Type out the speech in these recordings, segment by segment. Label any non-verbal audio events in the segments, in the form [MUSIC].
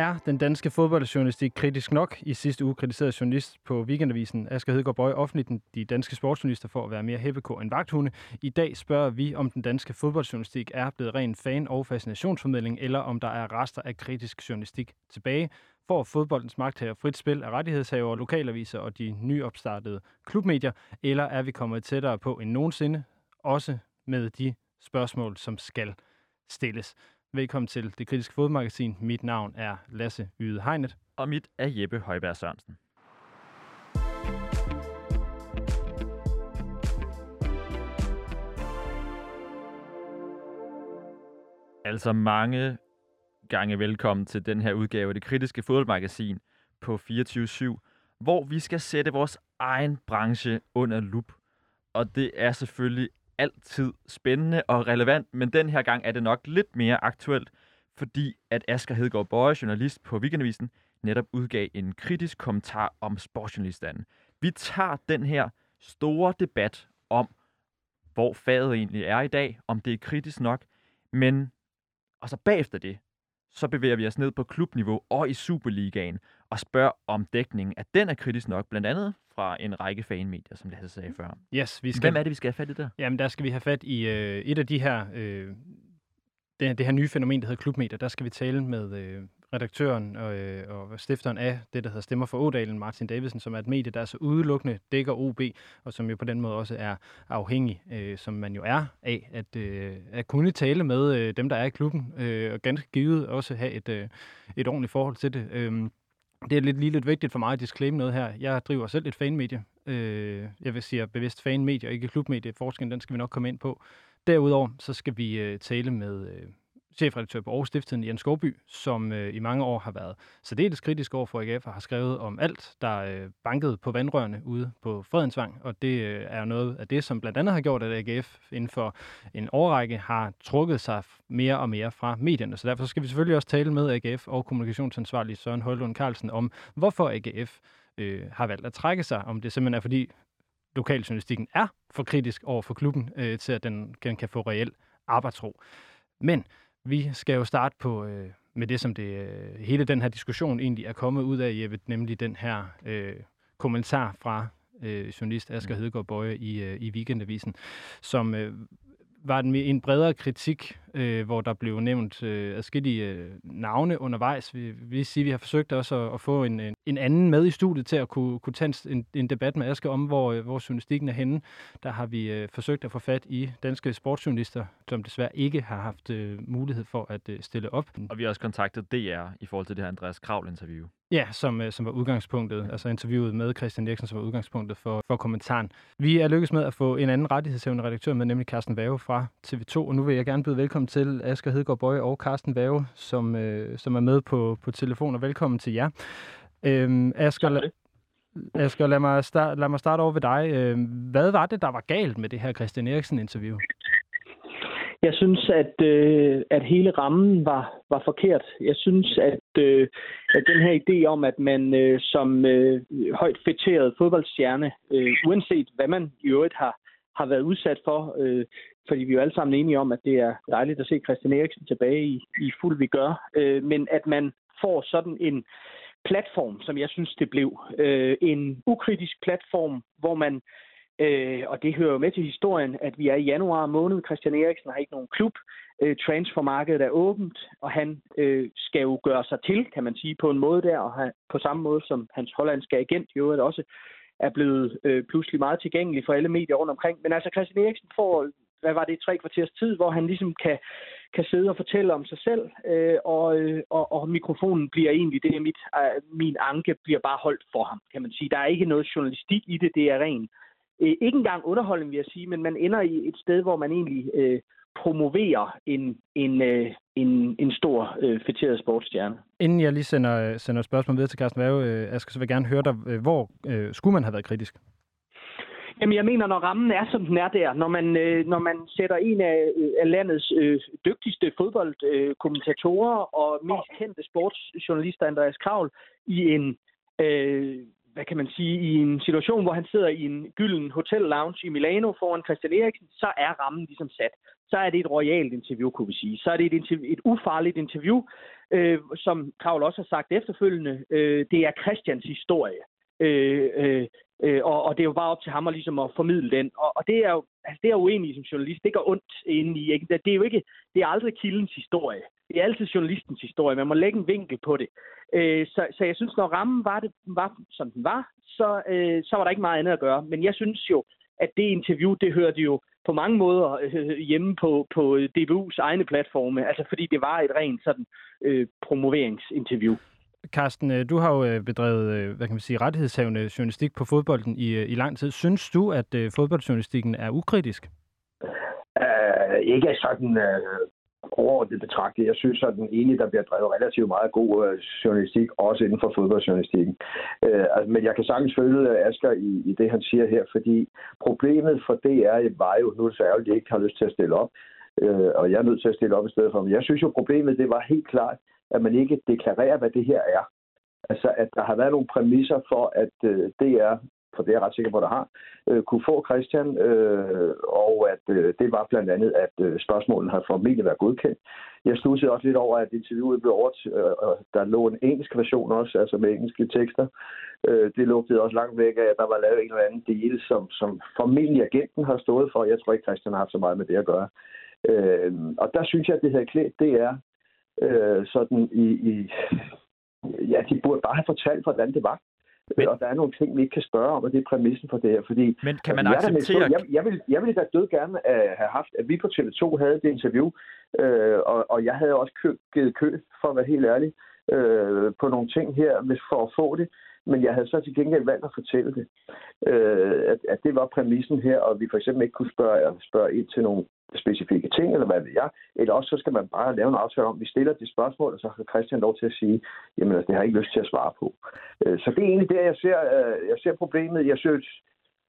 Er den danske fodboldjournalistik kritisk nok? I sidste uge kritiserede journalist på Weekendavisen Asger Hedegaard Bøje offentligt de danske sportsjournalister for at være mere hæppekå end vagthunde. I dag spørger vi, om den danske fodboldjournalistik er blevet ren fan- og fascinationsformidling, eller om der er rester af kritisk journalistik tilbage. For fodboldens magthaver frit spil af rettighedshaver, lokalaviser og de nyopstartede klubmedier, eller er vi kommet tættere på end nogensinde, også med de spørgsmål, som skal stilles. Velkommen til Det Kritiske Fodmagasin. Mit navn er Lasse Yde Hegnet. Og mit er Jeppe Højberg Sørensen. Altså mange gange velkommen til den her udgave af Det Kritiske Fodboldmagasin på 24-7, hvor vi skal sætte vores egen branche under lup. Og det er selvfølgelig altid spændende og relevant, men den her gang er det nok lidt mere aktuelt, fordi at Asger Hedegaard Bøje, journalist på Weekendavisen, netop udgav en kritisk kommentar om sportsjournalisterne. Vi tager den her store debat om, hvor faget egentlig er i dag, om det er kritisk nok, men og så bagefter det, så bevæger vi os ned på klubniveau og i Superligaen og spørger om dækningen, at den er kritisk nok, blandt andet fra en række fanmedier, som Lasse sagde før. Yes, vi skal... Hvem er det, vi skal have fat i der? Jamen, der skal vi have fat i øh, et af de her, øh, det, det her nye fænomen, der hedder klubmedier. Der skal vi tale med øh, redaktøren og, øh, og stifteren af det, der hedder Stemmer for Ådalen, Martin Davidsen, som er et medie, der så udelukkende dækker OB, og som jo på den måde også er afhængig, øh, som man jo er af, at, øh, at kunne tale med øh, dem, der er i klubben, øh, og ganske givet også have et, øh, et ordentligt forhold til det. Øh, det er lidt, lige lidt vigtigt for mig at disclaim noget her. Jeg driver selv et fanmedie. Øh, jeg vil sige bevidst fanmedie, og ikke klubmedie. Forskellen, den skal vi nok komme ind på. Derudover så skal vi øh, tale med øh, chefredaktør på Aarhus Stifttiden, Jens Skovby, som øh, i mange år har været særdeles kritisk over for AGF og har skrevet om alt, der øh, bankede på vandrørene ude på Fredensvang. Og det øh, er noget af det, som blandt andet har gjort, at AGF inden for en årrække har trukket sig mere og mere fra medierne. Så derfor skal vi selvfølgelig også tale med AGF og kommunikationsansvarlig Søren Højlund Carlsen om, hvorfor AGF øh, har valgt at trække sig. Om det simpelthen er, fordi lokaljournalistikken er for kritisk over for klubben, øh, til at den, den kan få reel arbejdsro. Men vi skal jo starte på øh, med det, som det øh, hele den her diskussion egentlig er kommet ud af, Jeppe, nemlig den her øh, kommentar fra øh, journalist Asger mm. Hedegaard Bøje i, øh, i Weekendavisen, som øh, var den en bredere kritik, øh, hvor der blev nævnt øh, adskillige øh, navne undervejs. Vi vil sige, at vi har forsøgt også at, at få en, en anden med i studiet til at kunne, kunne tage en, en debat med Aske om, hvor, øh, hvor journalistikken er henne. Der har vi øh, forsøgt at få fat i danske sportsjournalister, som desværre ikke har haft øh, mulighed for at øh, stille op. Og vi har også kontaktet DR i forhold til det her Andreas Kravl-interview. Ja, som, øh, som var udgangspunktet, altså interviewet med Christian Eriksen, som var udgangspunktet for, for kommentaren. Vi er lykkedes med at få en anden rettighedshævende redaktør med, nemlig Carsten Vave fra TV2, og nu vil jeg gerne byde velkommen til Asger Hedegaard Bøje og Carsten Vave, som, øh, som er med på, på telefon, og velkommen til jer. Øhm, Asger, Asger lad, mig start, lad mig starte over ved dig. Øhm, hvad var det, der var galt med det her Christian Eriksen-interview? Jeg synes, at, øh, at hele rammen var, var forkert. Jeg synes, at, øh, at den her idé om, at man øh, som øh, højt fætteret fodboldstjerne, øh, uanset hvad man i øvrigt har, har været udsat for, øh, fordi vi er jo alle sammen enige om, at det er dejligt at se Christian Eriksen tilbage i, i fuld vi gør, øh, men at man får sådan en platform, som jeg synes det blev. Øh, en ukritisk platform, hvor man Øh, og det hører jo med til historien, at vi er i januar måned. Christian Eriksen har ikke nogen klub. Øh, transfermarkedet er åbent, og han øh, skal jo gøre sig til, kan man sige, på en måde der, og han, på samme måde som hans hollandske agent jo at også er blevet øh, pludselig meget tilgængelig for alle medier rundt omkring. Men altså Christian Eriksen får, hvad var det, tre kvarters tid, hvor han ligesom kan, kan sidde og fortælle om sig selv, øh, og, øh, og, og mikrofonen bliver egentlig, det er mit, øh, min anke, bliver bare holdt for ham, kan man sige. Der er ikke noget journalistik i det, det er ren øh, ikke engang underholdning, vil jeg sige, men man ender i et sted, hvor man egentlig øh, promoverer en, en, øh, en, en stor øh, fætteret sportsstjerne. Inden jeg lige sender, sender et spørgsmål videre til Carsten Værge, øh, jeg skal så vil gerne høre dig, øh, hvor øh, skulle man have været kritisk? Jamen, jeg mener, når rammen er, som den er der, når man, øh, når man sætter en af, øh, af landets øh, dygtigste fodboldkommentatorer øh, og mest kendte sportsjournalister, Andreas Kravl, i en øh, hvad kan man sige, i en situation, hvor han sidder i en gylden hotel lounge i Milano foran Christian Eriksen, så er rammen ligesom sat. Så er det et royalt interview, kunne vi sige. Så er det et, interview, et ufarligt interview, øh, som Kravl også har sagt efterfølgende. Øh, det er Christians historie. Øh, øh, øh, og, og det er jo bare op til ham at, ligesom at formidle den. Og, og det er jo altså, det er uenig som journalist. Det går ondt inde i. Ikke? Det er jo ikke, det er aldrig kildens historie. Det er altid journalistens historie. Man må lægge en vinkel på det. Øh, så, så jeg synes, når rammen var, det, var som den var, så, øh, så var der ikke meget andet at gøre. Men jeg synes jo, at det interview, det hørte jo på mange måder øh, hjemme på, på DBU's egne platforme. Altså fordi det var et rent sådan øh, promoveringsinterview. Carsten, øh, du har jo øh, bedrevet øh, hvad kan man sige, rettighedshavende journalistik på fodbolden i, i lang tid. Synes du, at fodboldjournalistikken er ukritisk? Uh, ikke sådan uh, overordnet betragtet. Jeg synes, at den ene, der bliver drevet relativt meget god øh, journalistik, også inden for fodboldjournalistikken. Uh, altså, men jeg kan sagtens følge øh, Asger i, i det, han siger her, fordi problemet for DR var jo, nu er det så ærgerligt, at de ikke har lyst til at stille op, uh, og jeg er nødt til at stille op i stedet for. Men jeg synes jo, problemet det var helt klart, at man ikke deklarerer, hvad det her er. Altså, at der har været nogle præmisser for, at øh, DR, for det er jeg ret sikker på, at der har, øh, kunne få Christian, øh, og at øh, det var blandt andet, at øh, spørgsmålene har formentlig været godkendt. Jeg stussede også lidt over, at interviewet blev over, øh, der lå en engelsk version også, altså med engelske tekster. Øh, det lugtede også langt væk af, at der var lavet en eller anden del, som, som formentlig agenten har stået for. Jeg tror ikke, Christian har haft så meget med det at gøre. Øh, og der synes jeg, at det her klædt DR øh, sådan i, i... Ja, de burde bare have fortalt, hvordan det var. Men, og der er nogle ting, vi ikke kan spørge om, og det er præmissen for det her. Fordi, men kan man acceptere... Jeg, jeg, vil, jeg ville da død gerne uh, have haft, at vi på TV2 havde det interview, uh, og, og jeg havde også kø, givet kø, for at være helt ærlig, uh, på nogle ting her, hvis for at få det. Men jeg havde så til gengæld valgt at fortælle det, uh, at, at det var præmissen her, og vi for eksempel ikke kunne spørge, spørge ind til nogle specifikke ting, eller hvad ved jeg. Eller også så skal man bare lave en aftale om, at vi stiller det spørgsmål, og så har Christian lov til at sige, jamen altså, det har jeg ikke lyst til at svare på. Øh, så det er egentlig der, jeg ser, øh, jeg ser problemet. Jeg synes,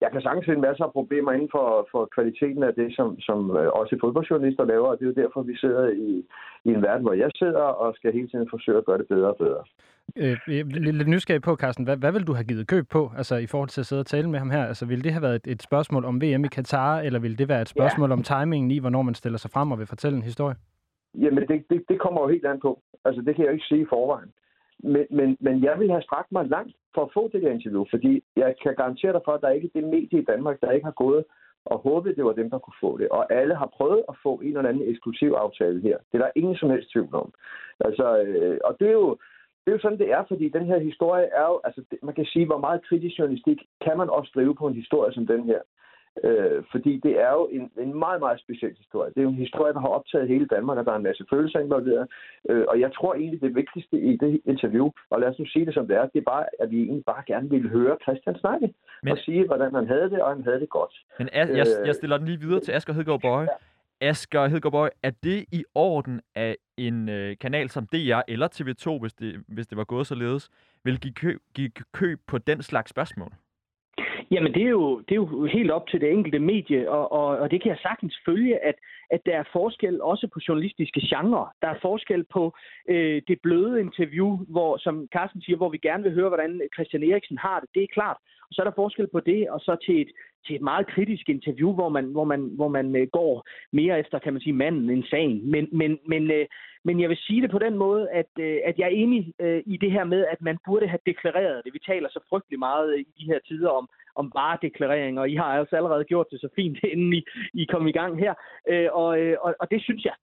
jeg kan sagtens en masse af problemer inden for, for kvaliteten af det, som, som øh, også fodboldjournalister laver, og det er jo derfor, vi sidder i, i en verden, hvor jeg sidder og skal hele tiden forsøge at gøre det bedre og bedre. Øh, lidt, lidt nysgerrig på, Carsten. Hvad, hvad vil du have givet køb på, altså i forhold til at sidde og tale med ham her? Altså, ville det have været et, et spørgsmål om VM i Katar, eller ville det være et spørgsmål ja. om timingen i, hvornår man stiller sig frem og vil fortælle en historie? Jamen, det, det, det kommer jo helt an på. Altså, det kan jeg jo ikke sige i forvejen. Men, men, men jeg vil have strakt mig langt for at få det der interview, fordi jeg kan garantere dig for, at der er ikke det medie i Danmark, der ikke har gået og håbet, det var dem, der kunne få det. Og alle har prøvet at få en eller anden eksklusiv aftale her. Det er der ingen som helst tvivl om. Altså, øh, og det er jo, det er jo sådan, det er, fordi den her historie er jo, altså man kan sige, hvor meget kritisk journalistik kan man også drive på en historie som den her. Øh, fordi det er jo en, en meget, meget speciel historie. Det er jo en historie, der har optaget hele Danmark, og der er en masse følelser involveret. Øh, og jeg tror egentlig, det vigtigste i det interview, og lad os nu sige det som det er, det er bare, at vi egentlig bare gerne vil høre Christian snakke men, og sige, hvordan han havde det, og han havde det godt. Men jeg, jeg, jeg øh, stiller den lige videre til Asger Hedegaard Bøje. Ja. Asger Hedegaard er det i orden, at en øh, kanal som DR eller TV2, hvis det, hvis det var gået således, vil give køb, give køb på den slags spørgsmål? Jamen, det er, jo, det er jo helt op til det enkelte medie, og, og, og det kan jeg sagtens følge, at, at der er forskel også på journalistiske genrer. Der er forskel på øh, det bløde interview, hvor, som Carsten siger, hvor vi gerne vil høre, hvordan Christian Eriksen har det. Det er klart. Og så er der forskel på det, og så til et, til et meget kritisk interview, hvor man, hvor man, hvor man øh, går mere efter, kan man sige, manden end sagen. Men, men, men, øh, men jeg vil sige det på den måde, at, øh, at jeg er enig øh, i det her med, at man burde have deklareret det. Vi taler så frygtelig meget øh, i de her tider om, om varedeklarering, og I har også allerede gjort det så fint, [LAUGHS] inden I, I kom i gang her. Øh, og, øh, og, og det synes jeg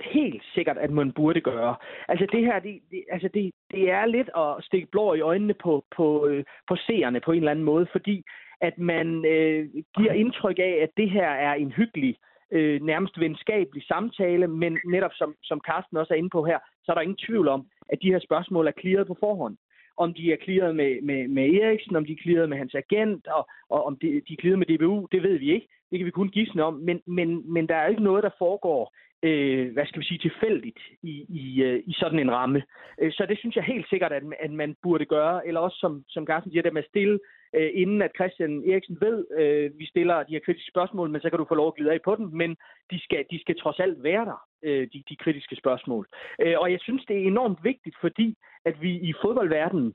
helt sikkert, at man burde gøre. Altså det her, det, det, altså det, det er lidt at stikke blå i øjnene på, på, øh, på seerne på en eller anden måde, fordi at man øh, giver indtryk af, at det her er en hyggelig, øh, nærmest venskabelig samtale, men netop som, som Carsten også er inde på her, så er der ingen tvivl om, at de her spørgsmål er klaret på forhånd. Om de er clearet med, med, med Eriksen, om de er klaret med hans agent, og, og om de, de er klaret med DBU, det ved vi ikke. Det kan vi kun gisne om, men, men, men der er ikke noget, der foregår øh, hvad skal vi sige, tilfældigt i, i, øh, i sådan en ramme. Øh, så det synes jeg helt sikkert, at, at man burde gøre, eller også som, som Carsten siger, det med at stille, øh, inden at Christian Eriksen ved, øh, vi stiller de her kritiske spørgsmål, men så kan du få lov at glide af på dem, men de skal, de skal trods alt være der, øh, de, de kritiske spørgsmål. Øh, og jeg synes, det er enormt vigtigt, fordi at vi i fodboldverdenen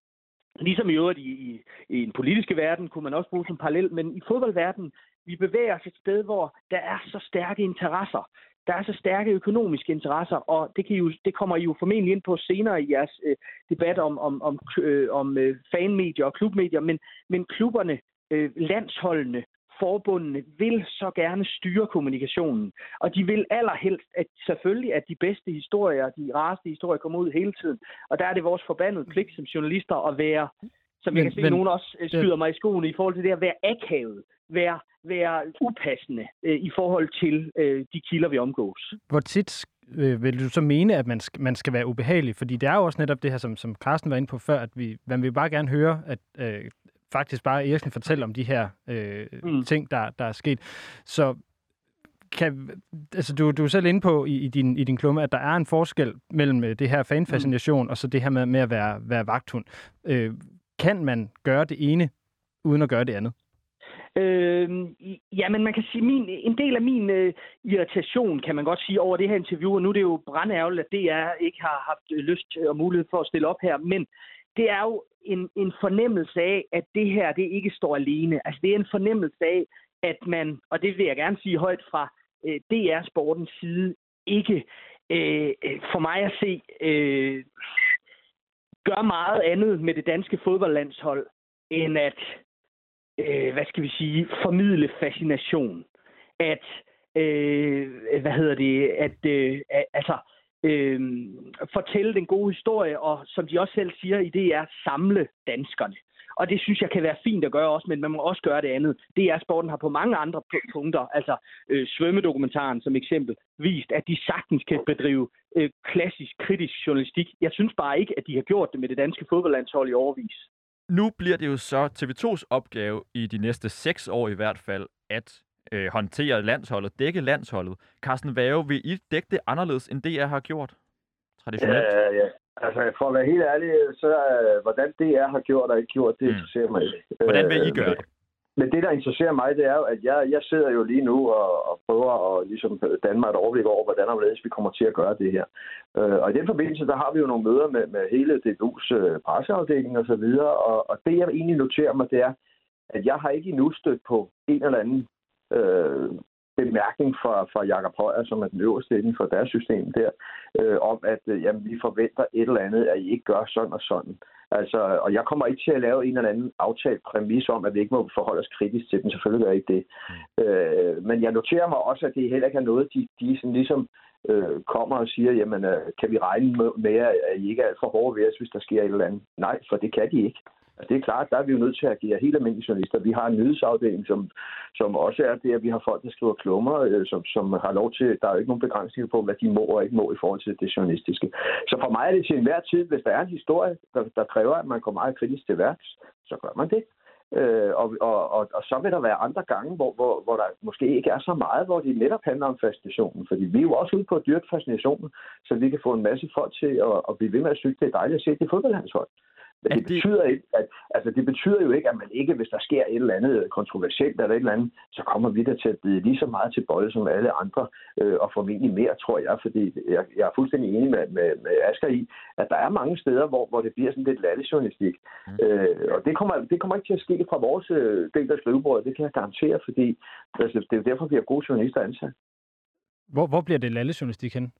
Ligesom i øvrigt i, i, i en politiske verden kunne man også bruge som parallel, men i fodboldverdenen, vi bevæger os et sted, hvor der er så stærke interesser. Der er så stærke økonomiske interesser, og det, kan I jo, det kommer I jo formentlig ind på senere i jeres øh, debat om, om, om, øh, om øh, fanmedier og klubmedier, men, men klubberne, øh, landsholdene, forbundene vil så gerne styre kommunikationen. Og de vil allerhelst, at selvfølgelig at de bedste historier, de rareste historier kommer ud hele tiden. Og der er det vores forbandede pligt som journalister at være, som men, jeg kan se, men, nogen også øh, skyder mig i skoene i forhold til det at være akavet, være, være upassende øh, i forhold til øh, de kilder, vi omgås. Hvor tit øh, vil du så mene, at man skal, man skal være ubehagelig? Fordi det er jo også netop det her, som, som Carsten var inde på før, at vi, man vil bare gerne høre, at øh, faktisk bare Eriksen fortælle om de her øh, mm. ting, der, der er sket. Så kan, altså du, du er selv inde på i, i, din, i din klumme, at der er en forskel mellem øh, det her fanfascination mm. og så det her med, med at være, være vagthund. Øh, kan man gøre det ene, uden at gøre det andet? Øh, ja, men man kan sige, min, en del af min øh, irritation, kan man godt sige, over det her interview, og nu er det jo brændærgerligt, at DR ikke har haft øh, lyst og mulighed for at stille op her, men det er jo en, en fornemmelse af, at det her det ikke står alene. Altså det er en fornemmelse af, at man, og det vil jeg gerne sige højt fra øh, DR-sportens side, ikke øh, øh, for mig at se øh, gør meget andet med det danske fodboldlandshold, end at, øh, hvad skal vi sige, formidle fascination. At, øh, hvad hedder det, at, øh, altså, øh, fortælle den gode historie, og som de også selv siger i det er samle danskerne. Og det synes jeg kan være fint at gøre også, men man må også gøre det andet. Det er, sporten har på mange andre punkter, altså øh, svømmedokumentaren som eksempel, vist, at de sagtens kan bedrive øh, klassisk kritisk journalistik. Jeg synes bare ikke, at de har gjort det med det danske fodboldlandshold i overvis. Nu bliver det jo så TV2's opgave i de næste seks år i hvert fald, at øh, håndtere landsholdet, dække landsholdet. Carsten Vave, vil I dække det anderledes, end DR har gjort traditionelt? Ja, ja. Altså, for at være helt ærlig, så uh, hvordan DR har gjort og ikke gjort, det mm. interesserer mig ikke. Hvordan vil I øh, gøre det? Men det, der interesserer mig, det er jo, at jeg, jeg sidder jo lige nu og, og prøver at ligesom, danne mig et overblik over, hvordan og vi kommer til at gøre det her. Øh, og i den forbindelse, der har vi jo nogle møder med, med hele DBU's uh, øh, presseafdeling og så videre, og, og det, jeg egentlig noterer mig, det er, at jeg har ikke endnu stødt på en eller anden øh, bemærkning fra, fra Jakob Højer, som er den øverste inden for deres system der, øh, om at øh, jamen, vi forventer et eller andet, at I ikke gør sådan og sådan. Altså, og jeg kommer ikke til at lave en eller anden aftalt præmis om, at vi ikke må forholde os kritisk til dem. Selvfølgelig gør jeg ikke det. Mm. Øh, men jeg noterer mig også, at det heller ikke er noget, de, de sådan ligesom øh, kommer og siger, jamen, øh, kan vi regne med, at I ikke er alt for hårde ved os, hvis der sker et eller andet? Nej, for det kan de ikke. Og det er klart, der er vi jo nødt til at agere helt almindelige journalister. Vi har en nyhedsafdeling, som, som også er det, at vi har folk, der skriver klummer, øh, som, som har lov til, der er jo ikke nogen begrænsninger på, hvad de må og ikke må i forhold til det journalistiske. Så for mig er det til enhver tid, hvis der er en historie, der, der kræver, at man går meget kritisk til værks, så gør man det. Øh, og, og, og, og så vil der være andre gange, hvor, hvor, hvor der måske ikke er så meget, hvor det netop handler om fascinationen. Fordi vi er jo også ude på at dyrke fascinationen, så vi kan få en masse folk til at, at blive ved med at synes, det er dejligt at se det fodboldlandshold. Men det, betyder ikke, at, altså det betyder jo ikke, at man ikke, hvis der sker et eller andet kontroversielt eller et eller andet, så kommer vi der til at blive lige så meget til bolle som alle andre, øh, og formentlig mere, tror jeg, fordi jeg, jeg er fuldstændig enig med, med, med Asger i, at der er mange steder, hvor, hvor det bliver sådan lidt lattejournalistik. Mm. Øh, og det kommer, det kommer ikke til at ske fra vores øh, del af skrivebordet, det kan jeg garantere, fordi altså, det er jo derfor, vi har gode journalister ansat. Hvor, hvor bliver det lallejournalistik hen?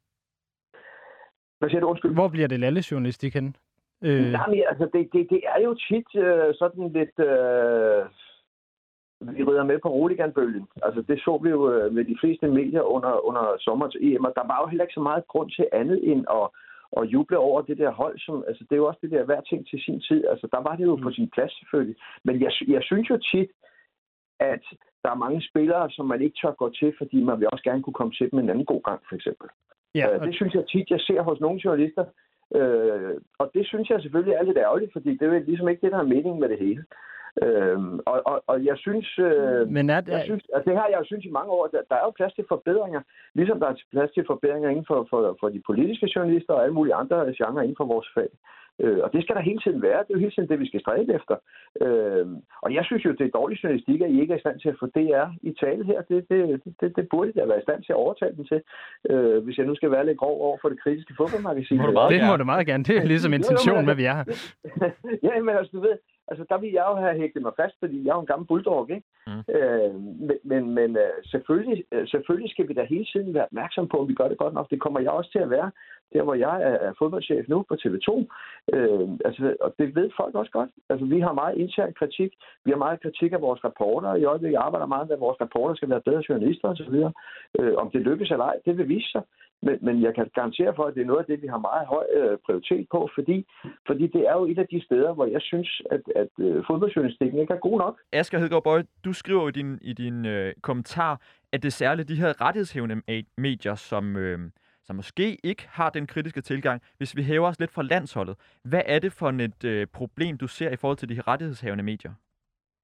Hvad siger du? Undskyld. Hvor bliver det lallejournalistik hen? Øh... Nej, altså det, det, det er jo tit øh, sådan lidt... Øh, vi rider med på Roligan-bølgen. Altså det så vi jo øh, med de fleste medier under, under sommerens EM, og der var jo heller ikke så meget grund til andet end at, at juble over det der hold. Som, altså det er jo også det der hver ting til sin tid. Altså der var det jo mm. på sin plads selvfølgelig. Men jeg, jeg synes jo tit, at der er mange spillere, som man ikke tør gå til, fordi man vil også gerne kunne komme til dem en anden god gang, for eksempel. Ja, øh, og... Det synes jeg tit, jeg ser hos nogle journalister, Øh, og det synes jeg selvfølgelig er lidt ærgerligt, fordi det er ligesom ikke det, der er meningen med det hele. Øhm, og, og, og jeg synes, øh, Men er det... jeg synes at det her jeg synes i mange år, der, der er jo plads til forbedringer, ligesom der er plads til forbedringer inden for, for, for de politiske journalister og alle mulige andre genrer inden for vores fag. Øh, og det skal der hele tiden være. Det er jo hele tiden det, vi skal stræbe efter. Øh, og jeg synes jo, det er dårlig journalistik, at I ikke er i stand til at få DR i tale her. Det, det, det, det burde jeg være i stand til at overtale dem til, øh, hvis jeg nu skal være lidt grov over for det kritiske fodboldmagasin. Må du meget det må du meget gerne. Det er ligesom [LAUGHS] intention med, vi er her. [LAUGHS] ja, men altså, du ved, altså, der vil jeg jo have hægtet mig fast, fordi jeg er jo en gammel bulldog, ikke? Mm. Øh, men men, men øh, selvfølgelig, øh, selvfølgelig skal vi da hele tiden være opmærksom på, om vi gør det godt nok. Det kommer jeg også til at være, der hvor jeg er, er fodboldchef nu på TV2. Øh, altså, og det ved folk også godt. Altså, vi har meget intern kritik. Vi har meget kritik af vores rapporter. I øjeblikket arbejder meget med, at vores rapporter skal være bedre journalister osv. Øh, om det lykkes eller ej, det vil vise sig. Men, men jeg kan garantere for, at det er noget af det, vi har meget høj øh, prioritet på, fordi, fordi det er jo et af de steder, hvor jeg synes, at, at øh, fodboldjournalistikken ikke er god nok. Asger Hedegaard Bøje, du skriver i din, i din øh, kommentar, at det er særligt de her rettighedshævende medier, som, øh, som måske ikke har den kritiske tilgang, hvis vi hæver os lidt fra landsholdet. Hvad er det for et øh, problem, du ser i forhold til de her rettighedshavende medier?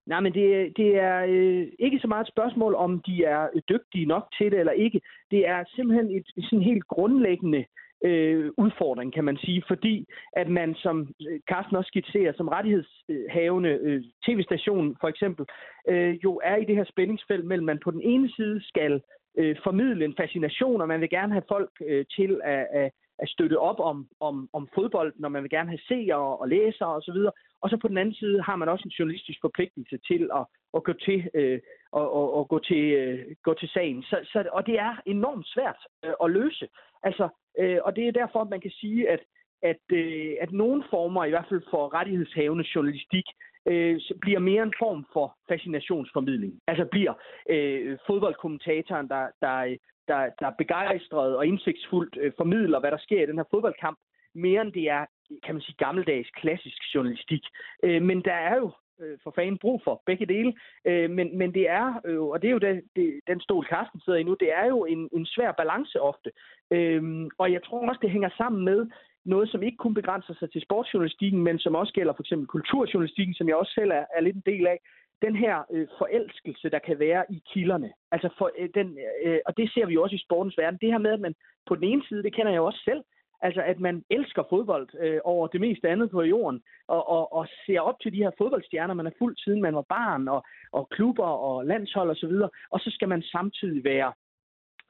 Nej, men det, det er øh, ikke så meget et spørgsmål, om de er dygtige nok til det eller ikke. Det er simpelthen et sådan helt grundlæggende øh, udfordring, kan man sige, fordi at man, som øh, Carsten også skitserer, som rettighedshavende øh, tv-station for eksempel, øh, jo er i det her spændingsfelt mellem, man på den ene side skal øh, formidle en fascination, og man vil gerne have folk øh, til at, at, at støtte op om, om, om fodbold, når man vil gerne have seere og læsere osv., og og så på den anden side har man også en journalistisk forpligtelse til at, at gå til øh, og, og, og gå til øh, gå til sagen. Så, så, og det er enormt svært øh, at løse. Altså, øh, og det er derfor, at man kan sige, at at, øh, at nogle former, i hvert fald for rettighedshavende journalistik, øh, bliver mere en form for fascinationsformidling. Altså bliver øh, fodboldkommentatoren, der, der, der, der begejstret og indsigtsfuldt øh, formidler, hvad der sker i den her fodboldkamp, mere end det er, kan man sige, gammeldags klassisk journalistik. Øh, men der er jo øh, for fanden brug for begge dele. Øh, men, men det er, øh, og det er jo det, det, den stol, Carsten sidder i nu, det er jo en, en svær balance ofte. Øh, og jeg tror også, det hænger sammen med noget, som ikke kun begrænser sig til sportsjournalistikken, men som også gælder for eksempel kulturjournalistikken, som jeg også selv er, er lidt en del af. Den her øh, forelskelse, der kan være i kilderne. Altså for, øh, den, øh, og det ser vi jo også i sportens verden. Det her med, at man på den ene side, det kender jeg jo også selv, Altså, at man elsker fodbold øh, over det meste andet på jorden, og, og, og ser op til de her fodboldstjerner, man er fulgt siden man var barn, og, og klubber og landshold osv., og, og så skal man samtidig være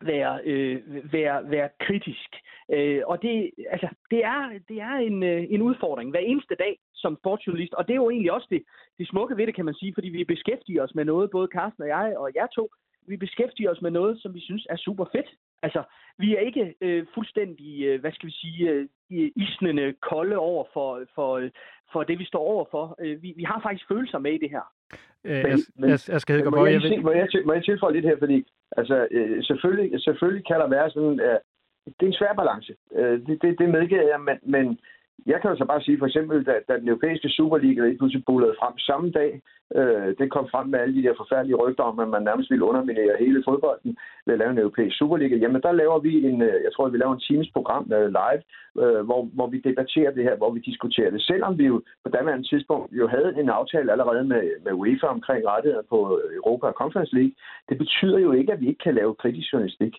være, øh, være, være kritisk. Øh, og det, altså, det er, det er en, øh, en udfordring hver eneste dag som sportsjournalist, og det er jo egentlig også det, det smukke ved det, kan man sige, fordi vi beskæftiger os med noget, både Carsten og jeg og jer to, vi beskæftiger os med noget, som vi synes er super fedt. Altså, vi er ikke øh, fuldstændig, øh, hvad skal vi sige, øh, isnende kolde over for, for, for det, vi står over for. Øh, vi, vi har faktisk følelser med i det her. Øh, jeg, jeg, jeg skal ikke må, jeg, jeg, må, jeg, må jeg tilføje lidt her, fordi altså, øh, selvfølgelig, selvfølgelig kan der være sådan, øh, det er en svær balance. Øh, det, det, det medgiver jeg, men, men jeg kan jo så bare sige, for eksempel, da, da den europæiske Superliga lige pludselig bullede frem samme dag, øh, det kom frem med alle de der forfærdelige rygter om, at man nærmest ville underminere hele fodbolden ved at lave en europæisk Superliga. Jamen, der laver vi en, øh, jeg tror, vi laver en times program øh, live, øh, hvor, hvor vi debatterer det her, hvor vi diskuterer det. Selvom vi jo på daværende tidspunkt jo havde en aftale allerede med, med UEFA omkring rettigheder på øh, Europa Conference League, det betyder jo ikke, at vi ikke kan lave kritisk journalistik.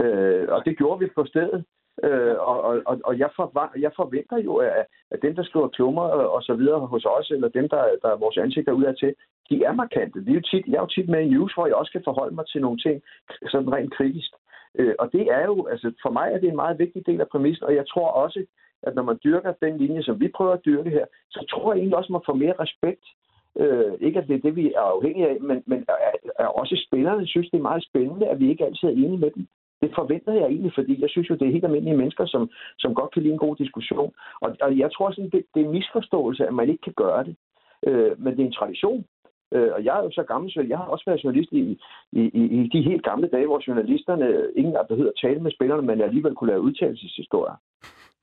Øh, og det gjorde vi på stedet. Øh, og og, og jeg, forvar, jeg forventer jo, at, at dem, der skriver klummer øh, og så videre hos os, eller dem, der, der er vores ansigter udad til, de er markante. Vi er jo tit, jeg er jo tit med i news, hvor jeg også kan forholde mig til nogle ting sådan rent kritisk. Øh, og det er jo, altså for mig er det en meget vigtig del af præmissen, og jeg tror også, at når man dyrker den linje, som vi prøver at dyrke her, så tror jeg egentlig også, at man får mere respekt Øh, ikke at det er det, vi er afhængige af, men, men er, er også spillerne synes, det er meget spændende, at vi ikke altid er enige med dem. Det forventer jeg egentlig, fordi jeg synes jo, det er helt almindelige mennesker, som, som godt kan lide en god diskussion. Og, og jeg tror sådan, det, det er en misforståelse, at man ikke kan gøre det. Øh, men det er en tradition. Øh, og jeg er jo så gammel, så jeg har også været journalist i, i, i, i de helt gamle dage, hvor journalisterne ingen der at tale med spillerne, men alligevel kunne lave udtalelseshistorier.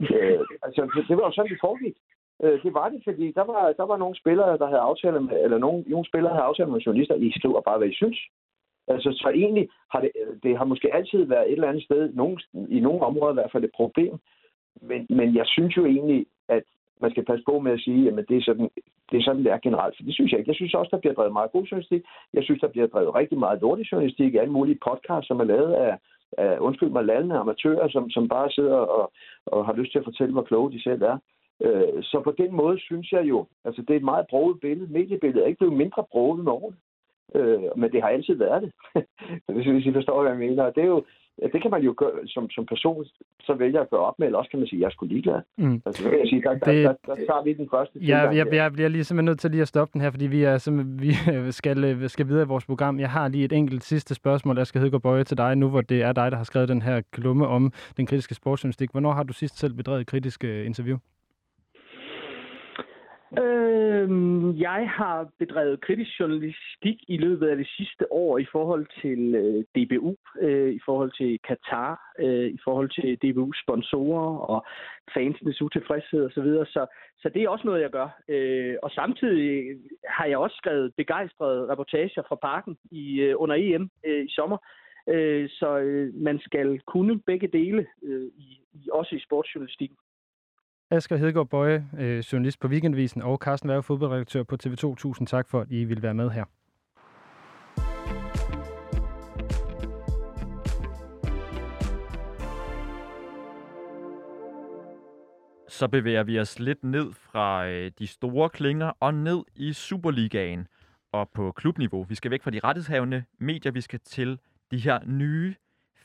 [LAUGHS] øh, altså, det, det var jo sådan, det foregik. Øh, det var det, fordi der var, der var nogle spillere, der havde aftaler med, eller nogle, nogle spillere havde aftaler med journalister, I skriver bare, hvad I synes. Altså, så egentlig har det, øh, det har måske altid været et eller andet sted, nogen, i nogle områder i hvert fald et problem. Men, men jeg synes jo egentlig, at man skal passe på med at sige, at det er sådan, det er sådan, det er generelt. For det synes jeg ikke. Jeg synes også, der bliver drevet meget god journalistik. Jeg synes, der bliver drevet rigtig meget lortig journalistik. Alle mulige podcasts, som er lavet af, af undskyld mig, lallende amatører, som, som bare sidder og, og har lyst til at fortælle, hvor kloge de selv er. Øh, så på den måde synes jeg jo, altså det er et meget broget billede. Mediebilledet er ikke blevet mindre broget med årene. Øh, men det har altid været det, [LAUGHS] hvis, hvis I forstår, hvad jeg mener. Det er jo, det kan man jo gøre, som, som person, så vælger at gøre op med, eller også kan man sige, at jeg er sgu ligeglad. Mm. Altså, så kan jeg sige, der, det, der, der, der tager vi den første ja, jeg, jeg, jeg bliver lige simpelthen nødt til lige at stoppe den her, fordi vi, er, simpelthen, vi [LAUGHS] skal, skal videre i vores program. Jeg har lige et enkelt sidste spørgsmål, jeg skal hedde Bøje til dig nu, hvor det er dig, der har skrevet den her klumme om den kritiske sportsjournalistik. Hvornår har du sidst selv bedrevet kritisk øh, interview? Øh, jeg har bedrevet kritisk journalistik i løbet af det sidste år i forhold til øh, DBU, øh, i forhold til Katar, øh, i forhold til DBU's sponsorer og fansenes utilfredshed osv. Så, så, så det er også noget, jeg gør. Øh, og samtidig har jeg også skrevet begejstrede reportager fra parken i, øh, under EM øh, i sommer. Øh, så øh, man skal kunne begge dele, øh, i, også i sportsjournalistikken. Asger Hedegaard Bøje, øh, journalist på Weekendvisen, og Carsten Værge, fodboldredaktør på TV2. Tusind tak for, at I vil være med her. Så bevæger vi os lidt ned fra øh, de store klinger og ned i Superligaen og på klubniveau. Vi skal væk fra de rettighedshavende medier, vi skal til de her nye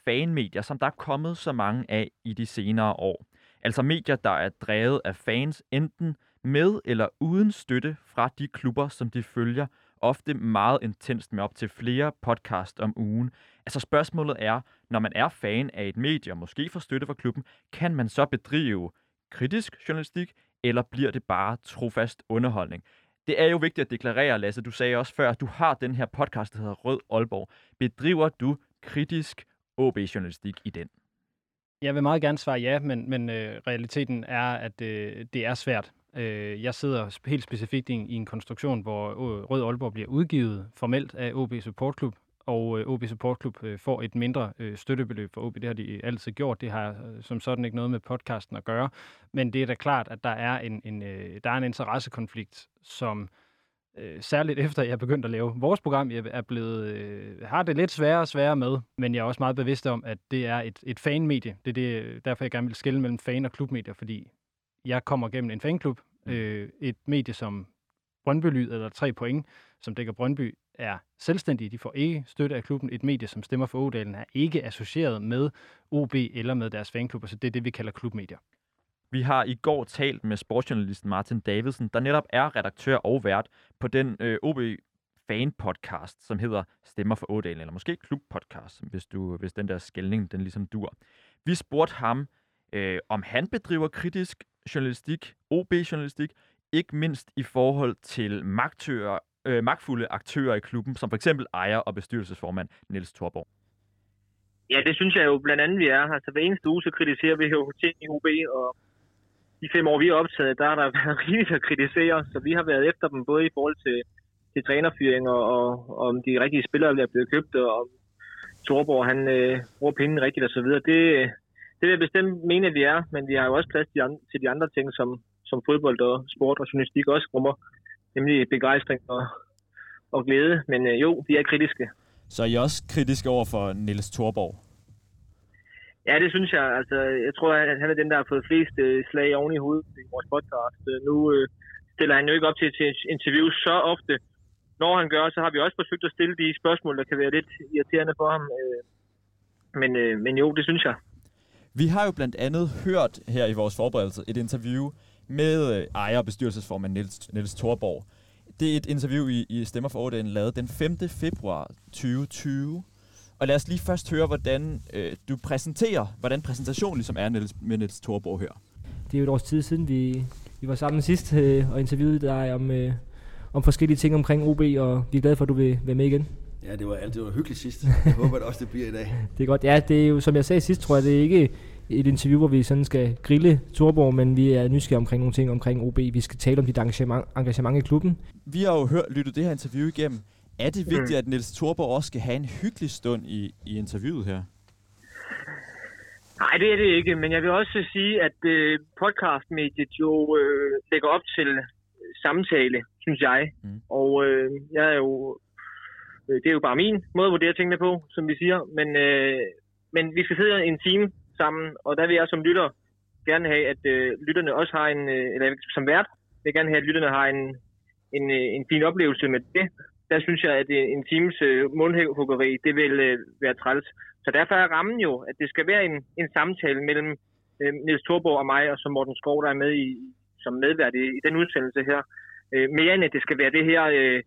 fanmedier, som der er kommet så mange af i de senere år. Altså medier, der er drevet af fans, enten med eller uden støtte fra de klubber, som de følger, ofte meget intenst med op til flere podcast om ugen. Altså spørgsmålet er, når man er fan af et medie, og måske får støtte fra klubben, kan man så bedrive kritisk journalistik, eller bliver det bare trofast underholdning? Det er jo vigtigt at deklarere, Lasse, du sagde også før, at du har den her podcast, der hedder Rød Aalborg. Bedriver du kritisk OB-journalistik i den? Jeg vil meget gerne svare ja, men, men øh, realiteten er, at øh, det er svært. Øh, jeg sidder helt specifikt i en, i en konstruktion, hvor øh, Rød Aalborg bliver udgivet formelt af OB Support Club, og øh, OB Support Club øh, får et mindre øh, støttebeløb for OB. Det har de altid gjort. Det har øh, som sådan ikke noget med podcasten at gøre. Men det er da klart, at der er en, en, øh, der er en interessekonflikt, som øh, særligt efter jeg er begyndt at lave vores program, jeg er blevet, øh, har det lidt sværere og sværere med, men jeg er også meget bevidst om, at det er et, et fanmedie. Det er det, derfor, jeg gerne vil skille mellem fan- og klubmedier, fordi jeg kommer gennem en fanklub. Mm. Øh, et medie som Brøndby Lyd, eller tre point, som dækker Brøndby, er selvstændige. De får ikke støtte af klubben. Et medie, som stemmer for Odalen, er ikke associeret med OB eller med deres fanklubber, så det er det, vi kalder klubmedier. Vi har i går talt med sportsjournalisten Martin Davidsen, der netop er redaktør og vært på den øh, OB fan-podcast, som hedder Stemmer for Ådalen, eller måske klub-podcast, hvis, du, hvis den der skældning, den ligesom dur. Vi spurgte ham, øh, om han bedriver kritisk journalistik, OB-journalistik, ikke mindst i forhold til magtører, øh, magtfulde aktører i klubben, som for eksempel ejer og bestyrelsesformand Niels Thorborg. Ja, det synes jeg jo blandt andet, vi er. Altså hver eneste uge, så kritiserer vi jo ting i OB, og de fem år, vi har optaget, der har der [LAUGHS] været rigeligt at kritisere, så vi har været efter dem både i forhold til, til trænerfyringer og, og om de rigtige spillere der er blevet købt, og om Torborg han øh, bruger pengene rigtigt og så videre. Det, det vil jeg bestemt mene, at vi er, men vi har jo også plads til de andre, til de andre ting, som, som fodbold og sport og journalistik også rummer, nemlig begejstring og, og glæde. Men øh, jo, vi er kritiske. Så er I også kritiske over for Niels Torborg? Ja, det synes jeg. Altså, jeg tror, at han er den, der har fået flest øh, slag oven i hovedet i vores podcast. Øh, nu øh, stiller han jo ikke op til, til interviews så ofte. Når han gør, så har vi også forsøgt at stille de spørgsmål, der kan være lidt irriterende for ham. Øh, men, øh, men jo, det synes jeg. Vi har jo blandt andet hørt her i vores forberedelse et interview med øh, ejer- og bestyrelsesformand Niels, Niels Thorborg. Det er et interview, i, i Stemmer for 8 lavet den 5. februar 2020. Og lad os lige først høre, hvordan øh, du præsenterer, hvordan præsentationen ligesom er Niels, med Niels Thorborg her. Det er jo et års tid siden, vi, vi var sammen sidst øh, og interviewede dig om, øh, om forskellige ting omkring OB, og vi er glade for, at du vil være med igen. Ja, det var, det var hyggeligt sidst. Jeg håber at også, det bliver i dag. [LAUGHS] det er godt. Ja, det er jo, som jeg sagde sidst, tror jeg, det er ikke et interview, hvor vi sådan skal grille Thorborg, men vi er nysgerrige omkring nogle ting omkring OB. Vi skal tale om dit engagement, engagement i klubben. Vi har jo hørt, lyttet det her interview igennem. Er det vigtigt, mm. at Niels Thorborg også skal have en hyggelig stund i, i interviewet her? Nej, det er det ikke, men jeg vil også sige, at øh, podcastmediet jo øh, lægger op til samtale, synes jeg. Mm. Og øh, jeg er jo, øh, det er jo bare min måde at vurdere tingene på, som vi siger, men, øh, men vi skal sidde en time sammen, og der vil jeg som lytter gerne have, at øh, lytterne også har en, øh, eller som vært, vil jeg gerne have, at lytterne har en, en, øh, en fin oplevelse med det. Der synes jeg, at en times øh, mundhuggeri, det vil øh, være træls. Så derfor er rammen jo, at det skal være en, en samtale mellem øh, Niels Thorborg og mig, og så Morten Skov, der er med i, som medvært i, i den udsendelse her. Øh, mere end at det skal være det her øh,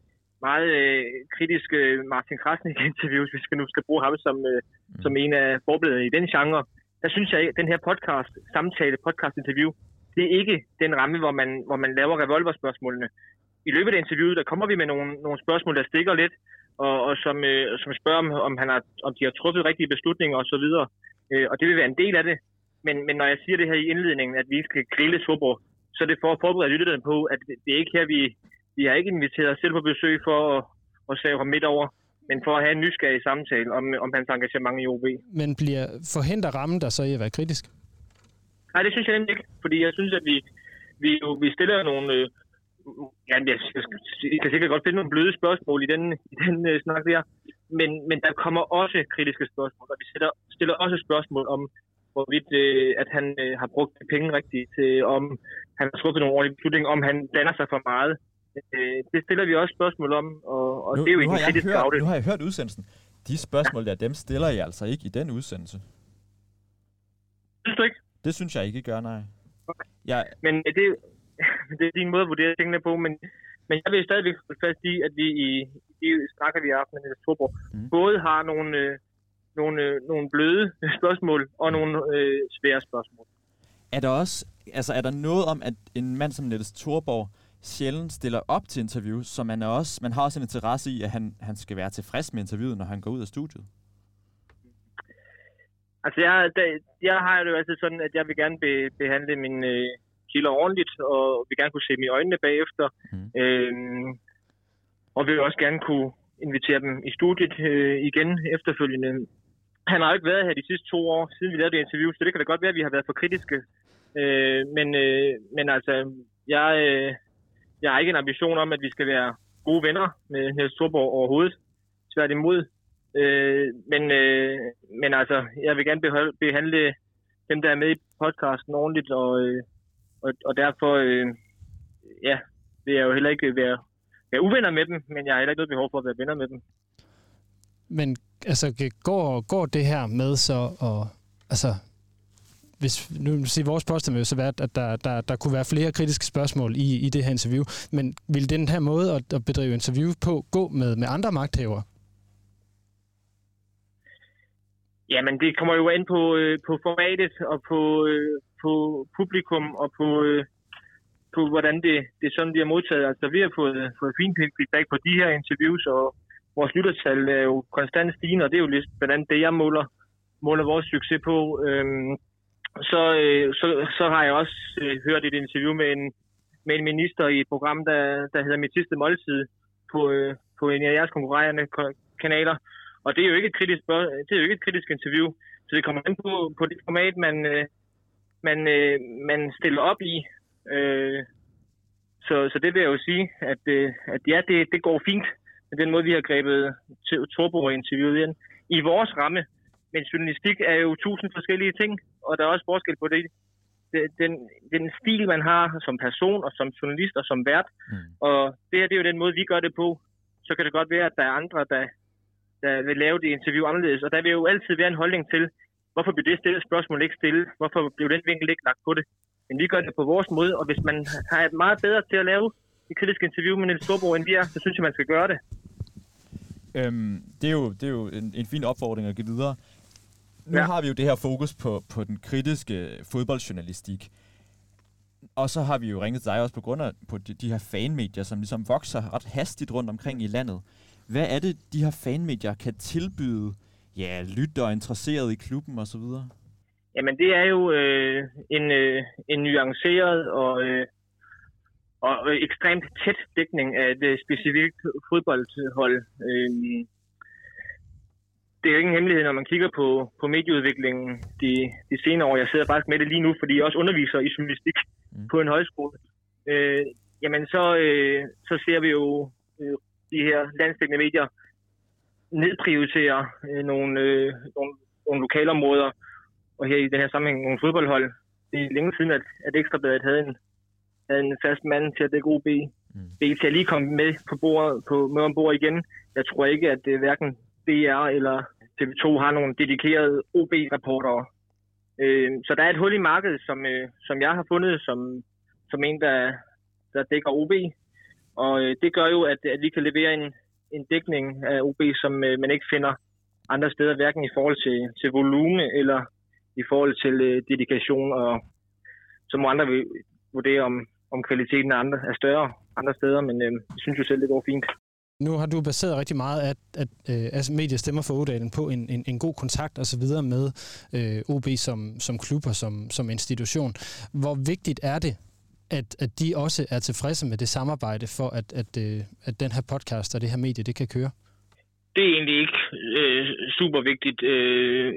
meget øh, kritiske Martin Krasnik-interview, hvis vi skal nu skal bruge ham som, øh, mm. som en af forbillederne i den genre. Der synes jeg, at den her podcast, samtale, podcast-interview, det er ikke den ramme, hvor man, hvor man laver revolverspørgsmålene. I løbet af interviewet, der kommer vi med nogle, nogle spørgsmål, der stikker lidt, og, og som, øh, som spørger, om, om, han har, om de har truffet rigtige beslutninger osv. Øh, og det vil være en del af det. Men, men når jeg siger det her i indledningen, at vi skal grille Tuborg, så er det for at forberede lytterne på, at det, det er ikke her, vi, vi har ikke inviteret os selv på besøg for at, at save ham midt over, men for at have en nysgerrig samtale om, om hans engagement i OB. Men bliver forhindrer rammen der så i at være kritisk? Nej, det synes jeg nemlig ikke, fordi jeg synes, at vi, vi, jo, vi stiller nogle... Øh, ja, jeg, jeg kan sikkert godt finde nogle bløde spørgsmål i den, i den uh, snak der, men, men der kommer også kritiske spørgsmål, og vi stiller, stiller også spørgsmål om, hvorvidt øh, at han øh, har brugt penge rigtigt, til, om han har truffet nogle ordentlige beslutninger, om han blander sig for meget. Øh, det stiller vi også spørgsmål om, og, og nu, det er jo ikke en kritisk hørt, Nu har jeg hørt udsendelsen. De spørgsmål der, dem stiller jeg altså ikke i den udsendelse. Synes du ikke? Det synes jeg ikke, gør, nej. Okay. Jeg... Men det, [LAUGHS] det er din måde at vurdere tingene på, men, men jeg vil stadigvæk fast i, at vi i de snakker, vi har haft med Torborg, mm. både har nogle, øh, nogle, øh, nogle bløde spørgsmål og nogle øh, svære spørgsmål. Er der også, altså er der noget om, at en mand som Niels Thorborg sjældent stiller op til interview, så man, er også, man har også en interesse i, at han, han skal være tilfreds med interviewet, når han går ud af studiet? Altså, jeg, der, jeg har det jo altid sådan, at jeg vil gerne be, behandle mine øh, kilder ordentligt, og vil gerne kunne se dem i øjnene bagefter. Mm. Øhm, og vil også gerne kunne invitere dem i studiet øh, igen efterfølgende. Han har jo ikke været her de sidste to år, siden vi lavede det interview, så det kan da godt være, at vi har været for kritiske. Øh, men, øh, men altså, jeg, øh, jeg har ikke en ambition om, at vi skal være gode venner med Niels Thorborg overhovedet. Tværtimod. Øh, men, øh, men altså, jeg vil gerne beholde, behandle dem, der er med i podcasten ordentligt, og, øh, og, og derfor øh, ja, vil jeg jo heller ikke være, være uvenner med dem, men jeg har heller ikke noget behov for at være venner med dem. Men altså, går, går det her med så, og, altså, hvis nu siger vores påstand vil så være, at der, der, der kunne være flere kritiske spørgsmål i, i det her interview, men vil den her måde at, at bedrive interview på gå med, med andre magthavere? Jamen, det kommer jo ind på, øh, på formatet og på, øh, på publikum og på, øh, på hvordan det, det sådan, bliver har modtaget. Altså, vi har fået, fået fint feedback på de her interviews, og vores lyttertal er jo konstant stigende, og det er jo lidt blandt andet det, jeg måler, måler vores succes på. Øhm, så, øh, så, så har jeg også øh, hørt et interview med en, med en minister i et program, der, der hedder Mit sidste måltid på, øh, på en af jeres konkurrerende kanaler. Og det er jo ikke et kritisk, det er jo ikke et kritisk interview, så det kommer ind på, på det format, man, øh, man, øh, man stiller op i. Øh, så, så det vil jeg jo sige, at, øh, at ja, det, det går fint med den måde, vi har grebet Torbo-interviewet ind. I vores ramme, men journalistik er jo tusind forskellige ting, og der er også forskel på det. Den, den stil, man har som person og som journalist og som vært, mm. og det her det er jo den måde, vi gør det på. Så kan det godt være, at der er andre, der, der vil lave det interview anderledes, og der vil jo altid være en holdning til, hvorfor bliver det stillet spørgsmål ikke stillet? Hvorfor blev den vinkel ikke lagt på det? Men vi gør det på vores måde, og hvis man har et meget bedre til at lave et kritisk interview med Niels Storborg, end vi er, så synes jeg, man skal gøre det. Øhm, det er jo, det er jo en, en fin opfordring at give videre nu ja. har vi jo det her fokus på, på den kritiske fodboldjournalistik. Og så har vi jo ringet til dig også på grund af på de, de her fanmedier, som ligesom vokser ret hastigt rundt omkring i landet. Hvad er det, de her fanmedier kan tilbyde ja, lytter og interesseret i klubben osv.? Jamen det er jo øh, en, øh, en nuanceret og, øh, og ekstremt tæt dækning af et specifikt fodboldhold. Øh, det er jo ingen hemmelighed, når man kigger på, på medieudviklingen de, de senere år. Jeg sidder faktisk med det lige nu, fordi jeg også underviser i journalistik mm. på en højskole. Øh, jamen, så, øh, så ser vi jo øh, de her landstækkende medier nedprioritere øh, nogle, øh, nogle, nogle lokalområder, og her i den her sammenhæng nogle fodboldhold, det er længe siden, at, at Ekstrabladet havde en, havde en fast mand til at dække OB. Mm. BT er lige kommet med på bordet, på, med ombord igen. Jeg tror ikke, at det hverken DR eller TV2 har nogle dedikerede OB-reportere. Øh, så der er et hul i markedet, som, øh, som jeg har fundet som, som en, der, der dækker OB. Og øh, det gør jo, at, at vi kan levere en, en dækning af OB, som øh, man ikke finder andre steder, hverken i forhold til, til volume eller i forhold til øh, dedikation, og så må andre vurdere, om, om kvaliteten af andre er større andre steder, men øh, jeg synes jo selv, det går fint. Nu har du baseret rigtig meget af, at, øh, at, altså medier stemmer for Odalen på en, en, en god kontakt og så videre med øh, OB som, som klub og som, som institution. Hvor vigtigt er det, at, at de også er tilfredse med det samarbejde for, at, at, øh, at den her podcast og det her medie, det kan køre? Det er egentlig ikke øh, super vigtigt. Øh,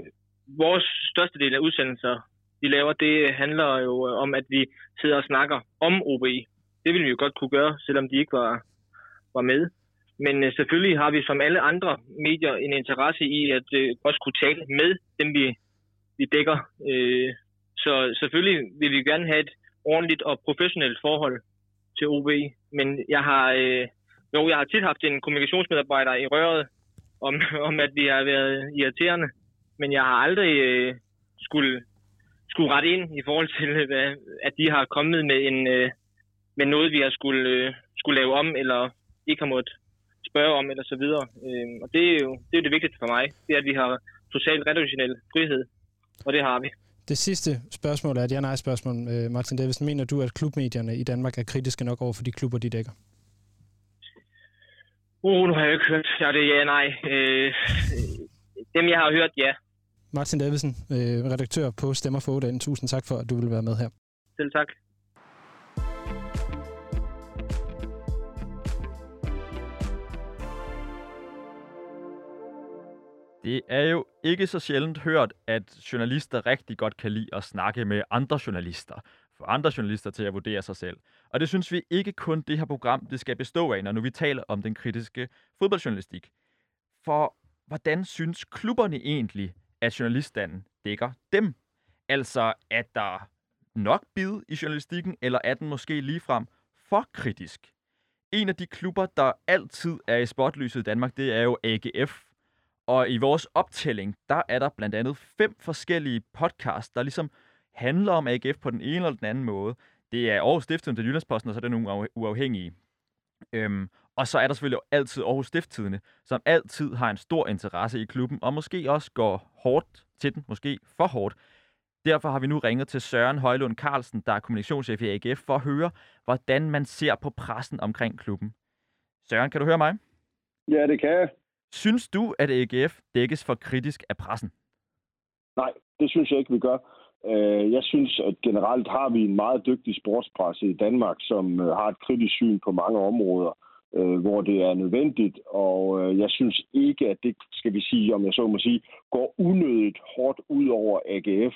vores største del af udsendelser, vi laver, det handler jo øh, om, at vi sidder og snakker om OB. Det ville vi jo godt kunne gøre, selvom de ikke var, var med. Men øh, selvfølgelig har vi som alle andre medier en interesse i at øh, også kunne tale med dem, vi, vi dækker. Øh, så selvfølgelig vil vi gerne have et ordentligt og professionelt forhold til OB. Men jeg har, øh, jo, jeg har tit haft en kommunikationsmedarbejder i røret om, [LAUGHS] om, at vi har været irriterende. Men jeg har aldrig øh, skulle, skulle rette ind i forhold til, [LAUGHS] hvad, at de har kommet med en øh, med noget, vi har skulle, øh, skulle lave om, eller ikke har måttet spørge om, eller så videre. Øh, og det er, jo, det er jo det vigtigste for mig, det er, at vi har totalt redaktionel frihed, og det har vi. Det sidste spørgsmål er et ja-nej-spørgsmål. Øh, Martin Davidsen, mener du, at klubmedierne i Danmark er kritiske nok over for de klubber, de dækker? Uh, nu har jeg ikke hørt. Ja, det er ja-nej. Øh, dem, jeg har hørt, ja. Martin Davidsen, øh, redaktør på Stemmer for Odagen. Tusind tak for, at du vil være med her. Selv tak. Det er jo ikke så sjældent hørt, at journalister rigtig godt kan lide at snakke med andre journalister. For andre journalister til at vurdere sig selv. Og det synes vi ikke kun det her program, det skal bestå af, når nu vi taler om den kritiske fodboldjournalistik. For hvordan synes klubberne egentlig, at journaliststanden dækker dem? Altså, at der nok bid i journalistikken, eller er den måske ligefrem for kritisk? En af de klubber, der altid er i spotlyset i Danmark, det er jo AGF, og i vores optælling, der er der blandt andet fem forskellige podcasts, der ligesom handler om AGF på den ene eller den anden måde. Det er Aarhus Stiftstidende til Jyllandsposten, og så er det nogle uafhængige. Øhm, og så er der selvfølgelig altid Aarhus Stifttidene, som altid har en stor interesse i klubben, og måske også går hårdt til den, måske for hårdt. Derfor har vi nu ringet til Søren Højlund Carlsen, der er kommunikationschef i AGF, for at høre, hvordan man ser på pressen omkring klubben. Søren, kan du høre mig? Ja, det kan jeg. Synes du, at AGF dækkes for kritisk af pressen? Nej, det synes jeg ikke, vi gør. Øh, jeg synes, at generelt har vi en meget dygtig sportspresse i Danmark, som øh, har et kritisk syn på mange områder, øh, hvor det er nødvendigt. Og jeg synes ikke, at det, skal vi sige, om jeg så må sige, går unødigt hårdt ud over AGF.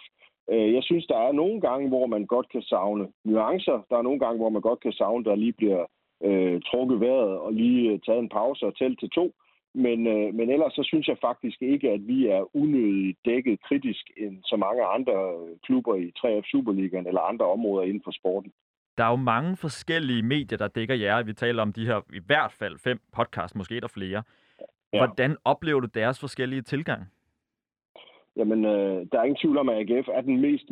Jeg synes, der er nogle gange, hvor man godt kan savne nuancer. Der er nogle gange, hvor man godt kan savne, der lige bliver øh, trukket vejret og lige taget en pause og tælle til to. Men, øh, men ellers så synes jeg faktisk ikke, at vi er unødigt dækket kritisk end så mange andre klubber i 3F Superligaen eller andre områder inden for sporten. Der er jo mange forskellige medier, der dækker jer. Vi taler om de her i hvert fald fem podcasts, måske et der flere. Ja. Hvordan oplever du deres forskellige tilgang? Jamen, øh, der er ingen tvivl om, at AGF er den mest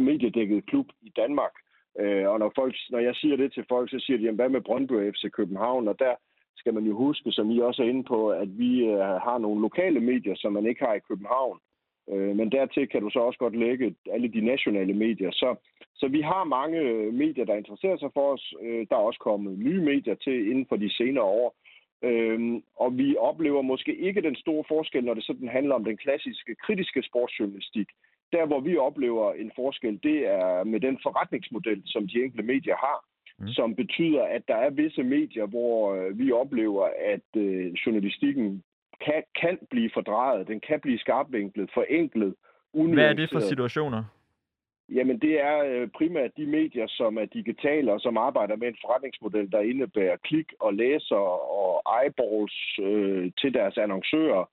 mediedækkede klub i Danmark. Øh, og når, folk, når jeg siger det til folk, så siger de, jamen, hvad med Brøndby FC København? Og der, skal man jo huske, som I også er inde på, at vi øh, har nogle lokale medier, som man ikke har i København. Øh, men dertil kan du så også godt lægge alle de nationale medier. Så, så vi har mange øh, medier, der interesserer sig for os. Øh, der er også kommet nye medier til inden for de senere år. Øhm, og vi oplever måske ikke den store forskel, når det sådan handler om den klassiske kritiske sportsjournalistik. Der, hvor vi oplever en forskel, det er med den forretningsmodel, som de enkelte medier har mm. som betyder, at der er visse medier, hvor øh, vi oplever, at øh, journalistikken kan, kan blive fordrejet, den kan blive skarpvinklet, forenklet, Hvad er det for situationer? Jamen, det er øh, primært de medier, som er digitale og som arbejder med en forretningsmodel, der indebærer klik og læser og eyeballs øh, til deres annoncører.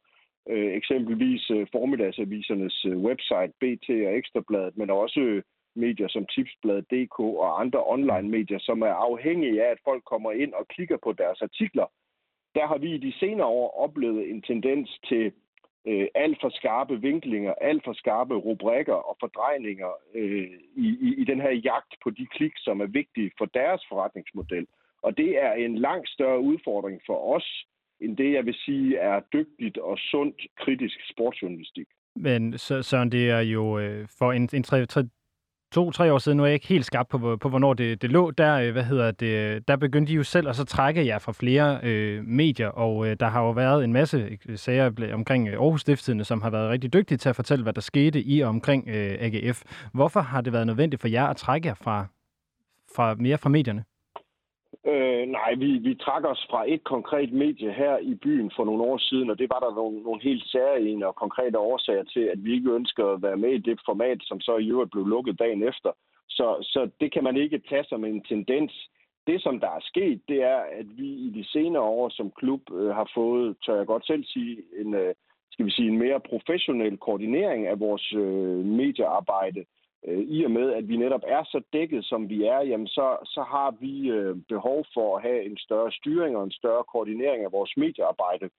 Øh, eksempelvis øh, formiddagsavisernes øh, website, BT og Ekstrabladet, men også medier som Tipsbladet.dk og andre online-medier, som er afhængige af, at folk kommer ind og klikker på deres artikler, der har vi i de senere år oplevet en tendens til øh, alt for skarpe vinklinger, alt for skarpe rubrikker og fordrejninger øh, i, i, i den her jagt på de klik, som er vigtige for deres forretningsmodel. Og det er en langt større udfordring for os, end det, jeg vil sige, er dygtigt og sundt kritisk sportsjournalistik. Men så, Søren, det er jo øh, for en, en tre, to-tre år siden, nu er jeg ikke helt skarp på, på hvornår det, det lå, der, øh, hvad hedder det, der begyndte de jo selv at så trække jer fra flere øh, medier, og øh, der har jo været en masse øh, sager omkring øh, Aarhus Stiftstidende, som har været rigtig dygtige til at fortælle, hvad der skete i og omkring øh, AGF. Hvorfor har det været nødvendigt for jer at trække jer fra, fra mere fra medierne? Øh, nej, vi, vi trak os fra et konkret medie her i byen for nogle år siden, og det var der nogle, nogle helt særlige og konkrete årsager til, at vi ikke ønskede at være med i det format, som så i øvrigt blev lukket dagen efter. Så, så det kan man ikke tage som en tendens. Det, som der er sket, det er, at vi i de senere år som klub øh, har fået, tør jeg godt selv sige, en, øh, skal vi sige, en mere professionel koordinering af vores øh, mediearbejde øh, i og med, at vi netop er så dækket, som vi er, jamen så, så har vi øh, behov for at have en større styring og en større koordinering af vores mediearbejde.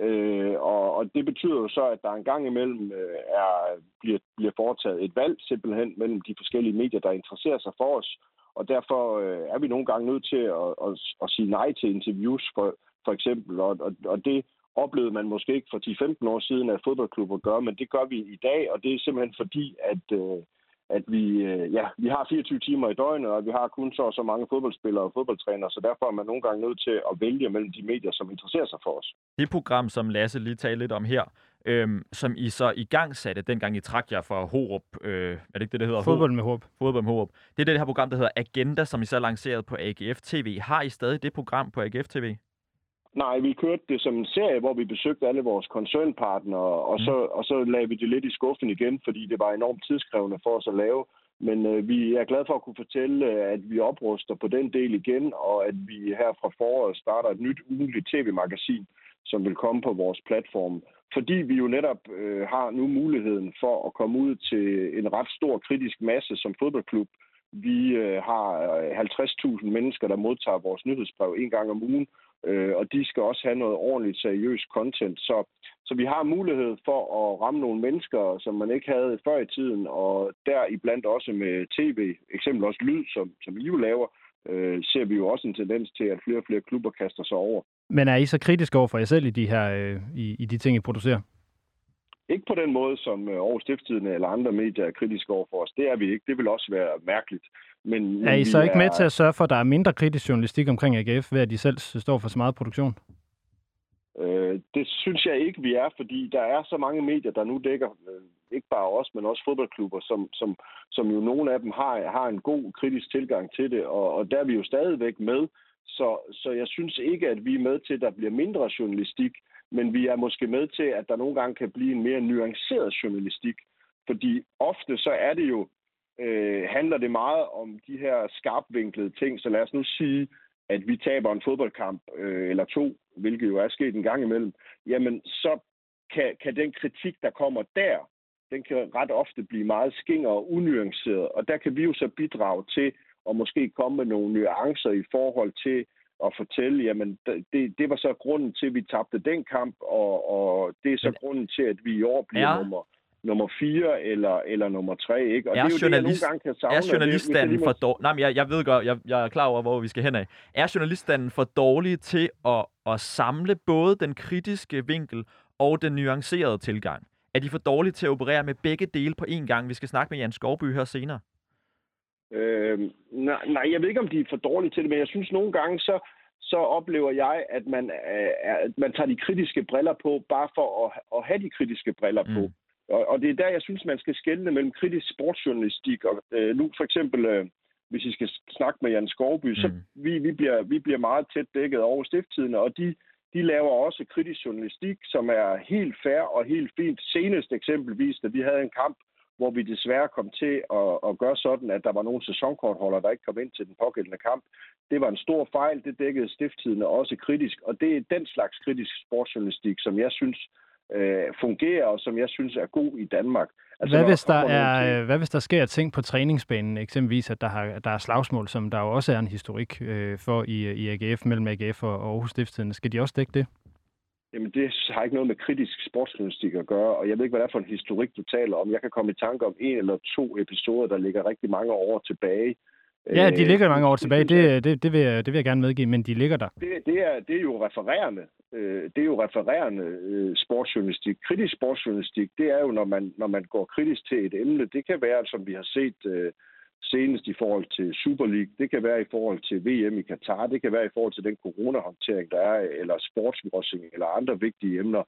Øh, og, og det betyder jo så, at der en gang imellem øh, er, bliver, bliver foretaget et valg simpelthen mellem de forskellige medier, der interesserer sig for os. Og derfor øh, er vi nogle gange nødt til at, at, at sige nej til interviews for, for eksempel. Og, og, og det oplevede man måske ikke for 10-15 år siden, at fodboldklubber gør, men det gør vi i dag, og det er simpelthen fordi, at, øh, at vi, øh, ja, vi har 24 timer i døgnet, og vi har kun så så mange fodboldspillere og fodboldtrænere, så derfor er man nogle gange nødt til at vælge mellem de medier, som interesserer sig for os. Det program, som Lasse lige talte lidt om her, øhm, som I så i gang satte, dengang I trak jer fra Horup, øh, er det ikke det, det hedder? Fodbold med Horup. Fodbold med Horup. Det er det her program, der hedder Agenda, som I så lancerede på AGF TV. Har I stadig det program på AGF TV? Nej, vi kørte det som en serie, hvor vi besøgte alle vores koncernpartnere, og, mm. så, og så lagde vi det lidt i skuffen igen, fordi det var enormt tidskrævende for os at lave. Men øh, vi er glade for at kunne fortælle, at vi opruster på den del igen, og at vi her fra foråret starter et nyt ugenligt tv-magasin, som vil komme på vores platform. Fordi vi jo netop øh, har nu muligheden for at komme ud til en ret stor kritisk masse som fodboldklub. Vi øh, har 50.000 mennesker, der modtager vores nyhedsbrev en gang om ugen, øh, og de skal også have noget ordentligt seriøst content. Så, så vi har mulighed for at ramme nogle mennesker, som man ikke havde før i tiden, og der iblandt også med tv, eksempel også lyd, som, som I jo laver, øh, ser vi jo også en tendens til, at flere og flere klubber kaster sig over. Men er I så kritiske over for jer selv i de her øh, i, i de ting, I producerer? Ikke på den måde, som øh, Aarhus Stiftstidende eller andre medier er kritiske over for os. Det er vi ikke. Det vil også være mærkeligt. Men, er I så ikke er... med til at sørge for, at der er mindre kritisk journalistik omkring AGF, ved at de selv står for så meget produktion? Øh, det synes jeg ikke, vi er, fordi der er så mange medier, der nu dækker øh, ikke bare os, men også fodboldklubber, som, som, som jo nogle af dem har, har en god kritisk tilgang til det, og, og der er vi jo stadigvæk med. Så, så jeg synes ikke, at vi er med til, at der bliver mindre journalistik, men vi er måske med til, at der nogle gange kan blive en mere nuanceret journalistik. Fordi ofte så er det jo, øh, handler det meget om de her skarpvinklede ting. Så lad os nu sige, at vi taber en fodboldkamp øh, eller to, hvilket jo er sket en gang imellem, jamen så kan, kan den kritik, der kommer der, den kan ret ofte blive meget skinger og unuanceret. Og der kan vi jo så bidrage til at måske komme med nogle nuancer i forhold til at fortælle, jamen det, det var så grunden til, at vi tabte den kamp, og, og det er så Men grunden til, at vi i år bliver ja. nummer nummer 4 eller, eller nummer 3, ikke? Og er det er jo journalist, det, jeg nogle gange kan savne. Er journaliststanden for dårlig? Nej, men jeg, jeg ved godt, jeg, jeg er klar over, hvor vi skal hen af. Er journaliststanden for dårlig til at, at samle både den kritiske vinkel og den nuancerede tilgang? Er de for dårlige til at operere med begge dele på én gang? Vi skal snakke med Jan Skovby her senere. Øh, nej, nej, jeg ved ikke, om de er for dårlige til det, men jeg synes nogle gange, så, så oplever jeg, at man, øh, at man tager de kritiske briller på, bare for at, at have de kritiske briller mm. på. Og, og det er der, jeg synes, man skal skelne mellem kritisk sportsjournalistik og øh, nu for eksempel, øh, hvis I skal snakke med Jan Skovby, mm. så vi, vi, bliver, vi bliver meget tæt dækket over stifttiden, og de, de laver også kritisk journalistik, som er helt fair og helt fint. Senest eksempelvis, da vi havde en kamp, hvor vi desværre kom til at, at gøre sådan, at der var nogle sæsonkortholdere, der ikke kom ind til den pågældende kamp. Det var en stor fejl, det dækkede stifttidene også kritisk, og det er den slags kritisk sportsjournalistik, som jeg synes øh, fungerer, og som jeg synes er god i Danmark. Altså, hvad, hvis der er, hvad hvis der sker ting på træningsbanen, eksempelvis at der, har, der er slagsmål, som der jo også er en historik øh, for i, i AGF, mellem AGF og Aarhus Stiftstidende. Skal de også dække det? Jamen, det har ikke noget med kritisk sportsjournalistik at gøre, og jeg ved ikke, hvad det er for en historik, du taler om. Jeg kan komme i tanke om en eller to episoder, der ligger rigtig mange år tilbage. Ja, de ligger mange år tilbage, det, det, det, vil jeg, det vil jeg gerne medgive, men de ligger der. Det, det, er, det er jo refererende. Det er jo refererende sportsjournalistik. Kritisk sportsjournalistik, det er jo, når man, når man går kritisk til et emne. Det kan være, som vi har set senest i forhold til Super League, det kan være i forhold til VM i Katar, det kan være i forhold til den coronahåndtering, der er, eller sportswashing, eller andre vigtige emner.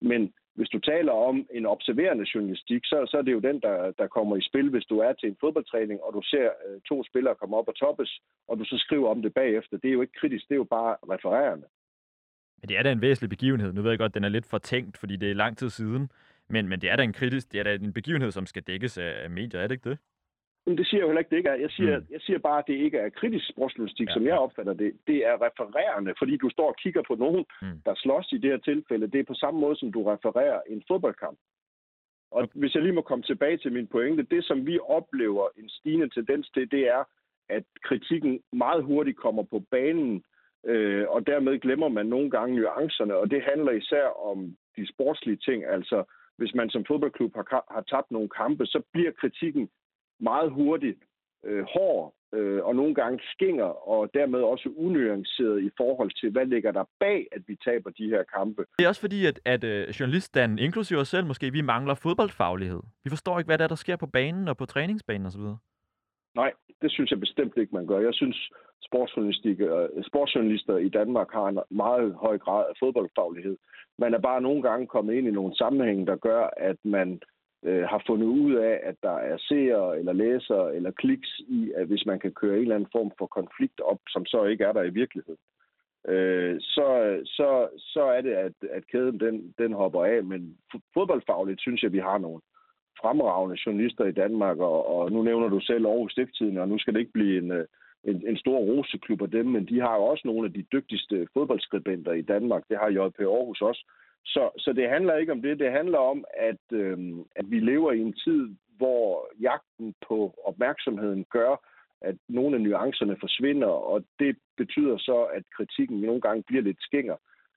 Men hvis du taler om en observerende journalistik, så, så er det jo den, der, der kommer i spil, hvis du er til en fodboldtræning, og du ser øh, to spillere komme op og toppes, og du så skriver om det bagefter. Det er jo ikke kritisk, det er jo bare refererende. Men det er da en væsentlig begivenhed. Nu ved jeg godt, at den er lidt fortænkt, fordi det er lang tid siden. Men, men det er da en kritisk, det er da en begivenhed, som skal dækkes af medier, er det ikke det? Men det siger jeg jo heller ikke, det ikke er. Jeg siger, mm. jeg siger bare, at det ikke er kritisk sportsjournalistik, ja, som jeg opfatter det. Det er refererende, fordi du står og kigger på nogen, mm. der slås i det her tilfælde. Det er på samme måde, som du refererer en fodboldkamp. Og okay. hvis jeg lige må komme tilbage til min pointe, det som vi oplever en stigende tendens til, det er, at kritikken meget hurtigt kommer på banen, øh, og dermed glemmer man nogle gange nuancerne, og det handler især om de sportslige ting. Altså, hvis man som fodboldklub har, har tabt nogle kampe, så bliver kritikken meget hurtigt øh, hård øh, og nogle gange skinger, og dermed også unuanceret i forhold til, hvad ligger der bag, at vi taber de her kampe. Det er også fordi, at, at uh, journaliststanden, inklusive os selv måske, vi mangler fodboldfaglighed. Vi forstår ikke, hvad der, er, der sker på banen og på træningsbanen osv. Nej, det synes jeg bestemt ikke, man gør. Jeg synes, sportsjournalister i Danmark har en meget høj grad af fodboldfaglighed. Man er bare nogle gange kommet ind i nogle sammenhænge, der gør, at man øh, har fundet ud af, at der er seere eller læsere eller kliks i, at hvis man kan køre en eller anden form for konflikt op, som så ikke er der i virkeligheden, øh, så, så, så er det, at, at kæden den, den hopper af. Men fodboldfagligt synes jeg, vi har nogle fremragende journalister i Danmark, og, og nu nævner du selv Aarhus Stifttiden, og nu skal det ikke blive en, øh, en, en stor roseklub af dem, men de har jo også nogle af de dygtigste fodboldskribenter i Danmark. Det har JP Aarhus også. Så, så det handler ikke om det. Det handler om, at, øh, at vi lever i en tid, hvor jagten på opmærksomheden gør, at nogle af nuancerne forsvinder, og det betyder så, at kritikken nogle gange bliver lidt skænger.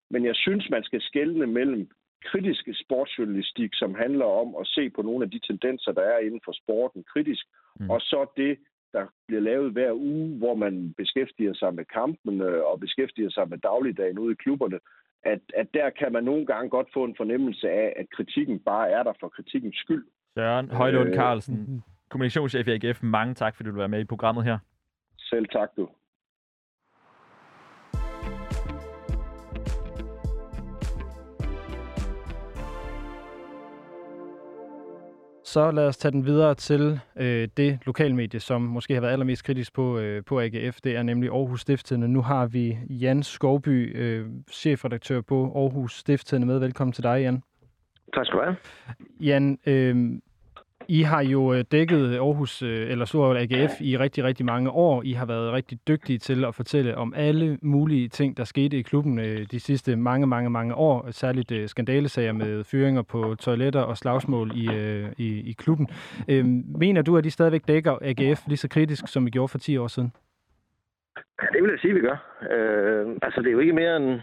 Men jeg synes, man skal skelne mellem kritiske sportsjournalistik, som handler om at se på nogle af de tendenser, der er inden for sporten kritisk, mm. og så det, der bliver lavet hver uge, hvor man beskæftiger sig med kampene og beskæftiger sig med dagligdagen ude i klubberne, at, at der kan man nogle gange godt få en fornemmelse af, at kritikken bare er der for kritikkens skyld. Søren Højlund øh, Carlsen, kommunikationschef i AGF, mange tak, fordi du var med i programmet her. Selv tak, du. Så lad os tage den videre til øh, det lokalmedie, som måske har været allermest kritisk på, øh, på AGF. Det er nemlig Aarhus Stiftstidende. Nu har vi Jan Skovby, øh, chefredaktør på Aarhus Stiftstidende med. Velkommen til dig, Jan. Tak skal du have. Jan, øh, i har jo øh, dækket øh, Aarhus, øh, eller Storhold AGF, i rigtig, rigtig mange år. I har været rigtig dygtige til at fortælle om alle mulige ting, der skete i klubben de sidste mange, mange, mange år. Særligt skandalesager med fyringer på toiletter og slagsmål i, i, i klubben. Øhm, mener du, at I stadigvæk dækker AGF lige så kritisk, som I gjorde for 10 år siden? Ja, det vil jeg sige, vi gør. Øh, altså, det er jo ikke mere end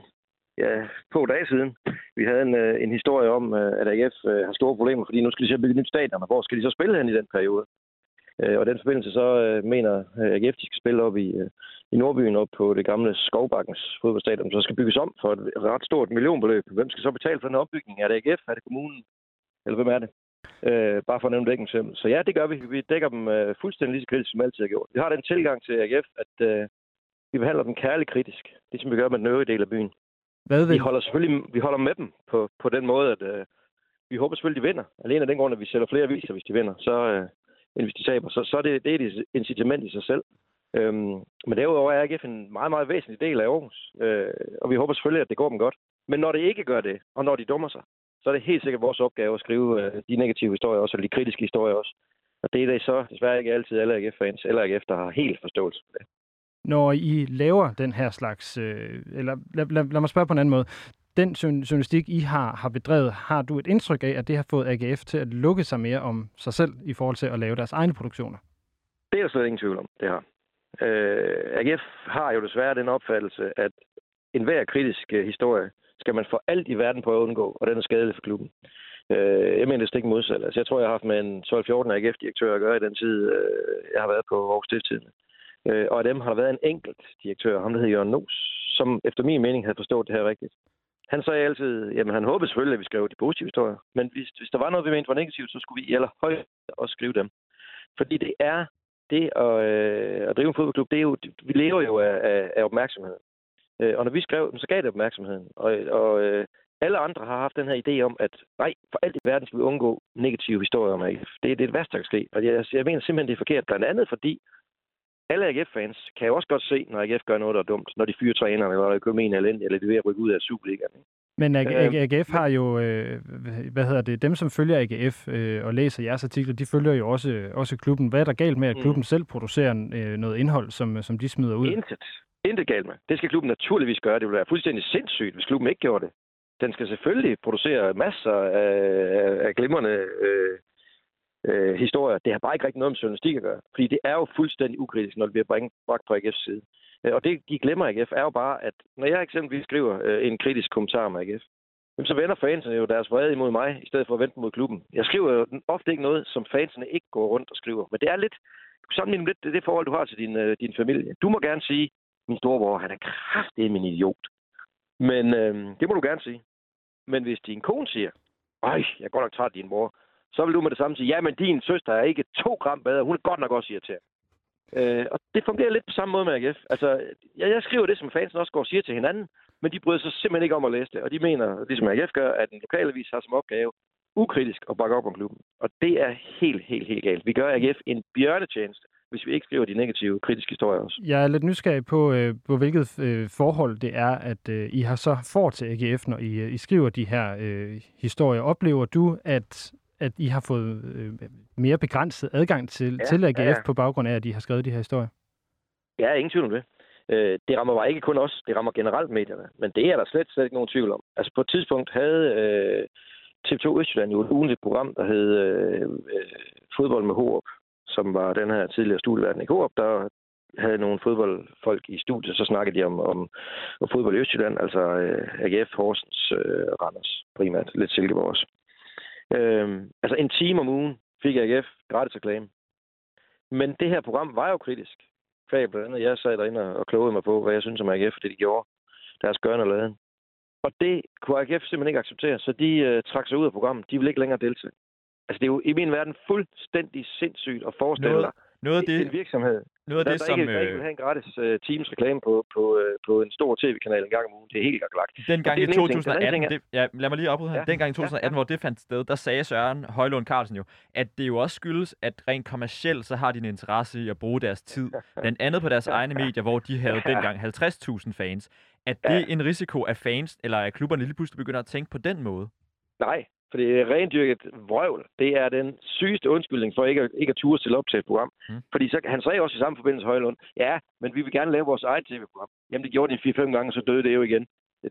ja, få dage siden. Vi havde en, øh, en historie om, øh, at AGF øh, har store problemer, fordi nu skal de så bygge et nyt stadion, og hvor skal de så spille hen i den periode? Øh, og i den forbindelse så øh, mener øh, AGF, de skal spille op i, i Nordbyen, op på det gamle Skovbakkens fodboldstadion, som så skal bygges om for et ret stort millionbeløb. Hvem skal så betale for den opbygning? Er det AGF? Er det kommunen? Eller hvem er det? Øh, bare for at nævne det eksempel. Så ja, det gør vi. Vi dækker dem øh, fuldstændig lige så kritisk, som altid har gjort. Vi har den tilgang til AGF, at øh, vi behandler dem kærligt kritisk, ligesom vi gør med den øvrige del af byen. Hvad vil... Vi holder selvfølgelig vi holder med dem på, på den måde, at øh, vi håber selvfølgelig, de vinder. Alene af den grund, at vi sælger flere aviser, hvis de vinder, så, øh, end hvis de taber. Så, så er det, det er et incitament i sig selv. Øhm, men derudover er AGF en meget, meget væsentlig del af Aarhus. Øh, og vi håber selvfølgelig, at det går dem godt. Men når det ikke gør det, og når de dummer sig, så er det helt sikkert vores opgave at skrive øh, de negative historier også, eller de kritiske historier også. Og det er det så desværre ikke altid alle AGF-fans eller AGF, der har helt forståelse for det når I laver den her slags, øh, eller lad, lad, lad mig spørge på en anden måde. den journalistik, I har, har bedrevet, har du et indtryk af, at det har fået AGF til at lukke sig mere om sig selv i forhold til at lave deres egne produktioner? Det er der slet ingen tvivl om, det har. Øh, AGF har jo desværre den opfattelse, at enhver kritisk øh, historie skal man for alt i verden prøve at undgå, og den er skadelig for klubben. Øh, jeg mener det stik modsat. Altså, jeg tror, jeg har haft med en 12-14 AGF-direktør at gøre i den tid, øh, jeg har været på Aarhus Stiftstidende. Øh, og af dem har der været en enkelt direktør, ham der hedder Jørgen Nos, som efter min mening havde forstået det her rigtigt. Han sagde altid, jamen han håbede selvfølgelig, at vi skrev de positive historier, men hvis, hvis der var noget, vi mente var negativt, så skulle vi i allerhøjeste også skrive dem. Fordi det er det at, øh, at drive en fodboldklub, det er jo, vi lever jo af, af, af opmærksomhed. Øh, og når vi skrev dem, så gav det opmærksomheden. Og, og øh, alle andre har haft den her idé om, at nej, for alt i verden skal vi undgå negative historier om AF. Det, det er det værste, der kan ske. Og jeg, jeg mener simpelthen, det er forkert. Blandt andet fordi, alle AGF-fans kan jo også godt se, når AGF gør noget, der er dumt. Når de fyrer trænerne, eller økonomien er elendig, eller de er ved at rykke ud af Superligaen. ikke? Men AG- Øh, AGF har jo, øh, hvad hedder det, dem som følger AGF øh, og læser jeres artikler, de følger jo også, også klubben. Hvad er der galt med, at Mm. klubben selv producerer noget indhold, som, som de smider ud? Intet. Intet galt med. Det skal klubben naturligvis gøre. Det ville være fuldstændig sindssygt, hvis klubben ikke gjorde det. Den skal selvfølgelig producere masser af, af, af glimrende øh, øh, historier. Det har bare ikke rigtig noget med journalistik at gøre. Fordi det er jo fuldstændig ukritisk, når det bliver bragt bragt på AGF's side. Øh, Og det, de glemmer AGF, er jo bare, at når jeg eksempelvis skriver øh, en kritisk kommentar om AGF, jamen, så vender fansene jo deres vrede imod mig, i stedet for at vente mod klubben. Jeg skriver jo ofte ikke noget, som fansene ikke går rundt og skriver. Men det er lidt, sammenlignet lidt det, det forhold, du har til din, øh, din familie. Du må gerne sige, min storebror, han er kraftig min idiot. Men øh, det må du gerne sige. Men hvis din kone siger, ej, jeg er godt nok træt af din mor, så vil du med det samme sige, ja, men din søster er ikke to gram bedre, hun er godt nok også irriterende. Øh, og det fungerer lidt på samme måde med AGF. Altså, jeg, jeg skriver det, som fansen også går og siger til hinanden, men de bryder sig simpelthen ikke om at læse det. Og de mener, ligesom AGF gør, at en lokalavis har som opgave ukritisk at bakke op om klubben. Og det er helt, helt, helt galt. Vi gør AGF en bjørnetjeneste, hvis vi ikke skriver de negative, kritiske historier også. Jeg er lidt nysgerrig på, øh, på hvilket øh, forhold det er, at øh, I har så får til AGF, når I, øh, I skriver de her øh, historier. Oplever du, at, at I har fået øh, mere begrænset adgang til, Ja, til AGF ja, ja. på baggrund af, at I har skrevet de her historier? Ja, ingen tvivl om det. Øh, det rammer bare ikke kun os, det rammer generelt medierne. Men det er der slet, slet ikke nogen tvivl om. Altså på et tidspunkt havde øh, TV2 Østjylland jo et ugenligt program, der hed øh, øh, Fodbold med Håb, som var den her tidligere studieverden i Håb, der havde nogle fodboldfolk i studiet, så snakkede de om, om, om fodbold i Østjylland, altså øh, AGF, Horsens, øh, Randers primært, lidt Silkeborg også. Øh, altså en time om ugen fik AGF gratis reklame. Men det her program var jo kritisk kvæg blandt andet. Jeg sad derinde og klogede mig på, hvad jeg synes om AGF, det de gjorde. Deres gørne og laden. Og det kunne AGF simpelthen ikke acceptere, så de øh, trak sig ud af programmet. De ville ikke længere deltage. Altså, det er jo i min verden fuldstændig sindssygt at forestille Noget- dig Noget af en det, virksomhed, noget af der, det der, som... ikke, der ikke øh, vil have en gratis uh, teams reklame på, på, uh, på en stor tv-kanal en gang om ugen. Det er helt. Dengang i er den. Den anden 2018, ting er- det, ja, lad mig lige afbryde her. Ja, Dengang i ja, 2018, ja. hvor det fandt sted, der sagde Søren Højlund Carlsen jo, at det jo også skyldes, at rent kommercielt, så har de en interesse i at bruge deres tid. [LAUGHS] Blandt andet på deres egne medier, hvor de havde dengang 50.000 fans. Er det Ja. en risiko, at fans eller at klubberne lige pludselig begynder at tænke på den måde? Nej, for det er rendyrket vrøvl. Det er den sygeste undskyldning for ikke at, ikke at ture stille op til et program. Mm. Fordi så, han sagde også i samme forbindelse Højlund, ja, men vi vil gerne lave vores eget tv-program. Jamen det gjorde de 4-5 gange, så døde det jo igen.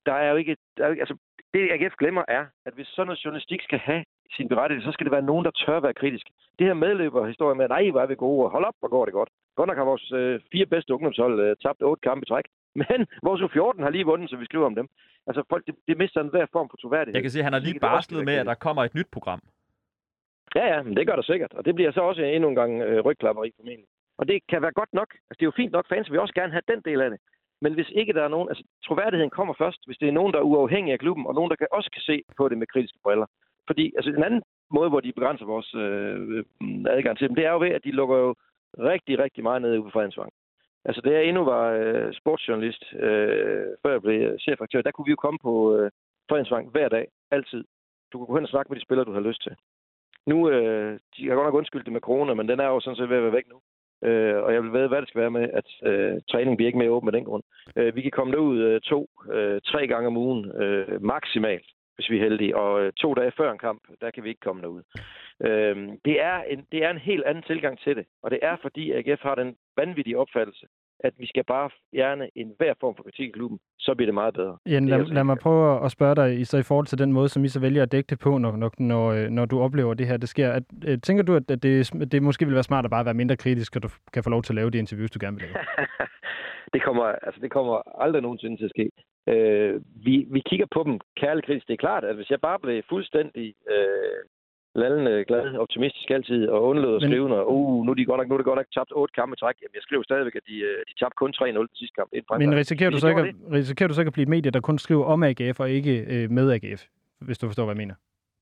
Der er jo ikke, der er jo ikke altså, det AGF glemmer er, at hvis sådan noget journalistik skal have sin berettigelse, så skal det være nogen, der tør være kritisk. Det her medløber historie med, nej, hvor er vi gode, hold op, hvor går det godt. Godt nok har vores øh, fire bedste ungdomshold øh, tabt otte kampe i træk, [LAUGHS] men vores U14 har lige vundet, så vi skriver om dem. Altså folk, det, det mister en hver form for troværdighed. Jeg kan se, at han har lige barslet med, at der kommer et nyt program. Ja, ja, men det gør der sikkert. Og det bliver så også endnu en gang øh, rygklapperi formentlig. Og det kan være godt nok. Altså, det er jo fint nok, fans vil også gerne have den del af det. Men hvis ikke der er nogen... Altså, troværdigheden kommer først, hvis det er nogen, der er uafhængige af klubben, og nogen, der kan, også kan se på det med kritiske briller. Fordi altså, en anden måde, hvor de begrænser vores øh, adgang til dem, det er jo ved, at de lukker jo rigtig, rigtig meget ned ude på Fredensvang. Altså, da jeg endnu var øh, sportsjournalist, øh, før jeg blev chefredaktør, der kunne vi jo komme på øh, Fredensvang hver dag, altid. Du kunne gå hen og snakke med de spillere, du havde lyst til. Nu, øh, de har godt nok undskyldt det med corona, men den er jo sådan set ved at være væk nu. Øh, og jeg vil ved, hvad det skal være med, at øh, træning bliver ikke mere åben af den grund. Øh, vi kan komme derud øh, to, øh, tre gange om ugen, øh, maksimalt, hvis vi er heldige. Og øh, to dage før en kamp, der kan vi ikke komme derud. Øh, det, er en, det er en helt anden tilgang til det. Og det er, fordi AGF har den vanvittige opfattelse, at vi skal bare fjerne enhver form for kritik i klubben, så bliver det meget bedre. Jan, lad, lad mig prøve at spørge dig i, så i forhold til den måde, som I så vælger at dække det på, når, når, når, øh, når du oplever det her, det sker. At, øh, tænker du, at, at det, det måske vil være smart at bare være mindre kritisk, og du kan få lov til at lave de interviews, du gerne vil lave? [LAUGHS] det, kommer, altså, det kommer aldrig nogensinde til at ske. Øh, vi, vi kigger på dem kærligt. Det er klart, at hvis jeg bare blev fuldstændig øh, lallende, glad, optimistisk altid, og undlod at skrive, når uh, nu, er de godt nok, nu er det godt nok tabt otte kampe træk, jamen jeg skriver stadigvæk, at de, øh, de tabte kun 3-0 til sidste kamp. Det er en Men risikerer du, så de ikke, risikerer du så ikke at blive et medie, der kun skriver om AGF og ikke øh, med AGF, hvis du forstår, hvad jeg mener?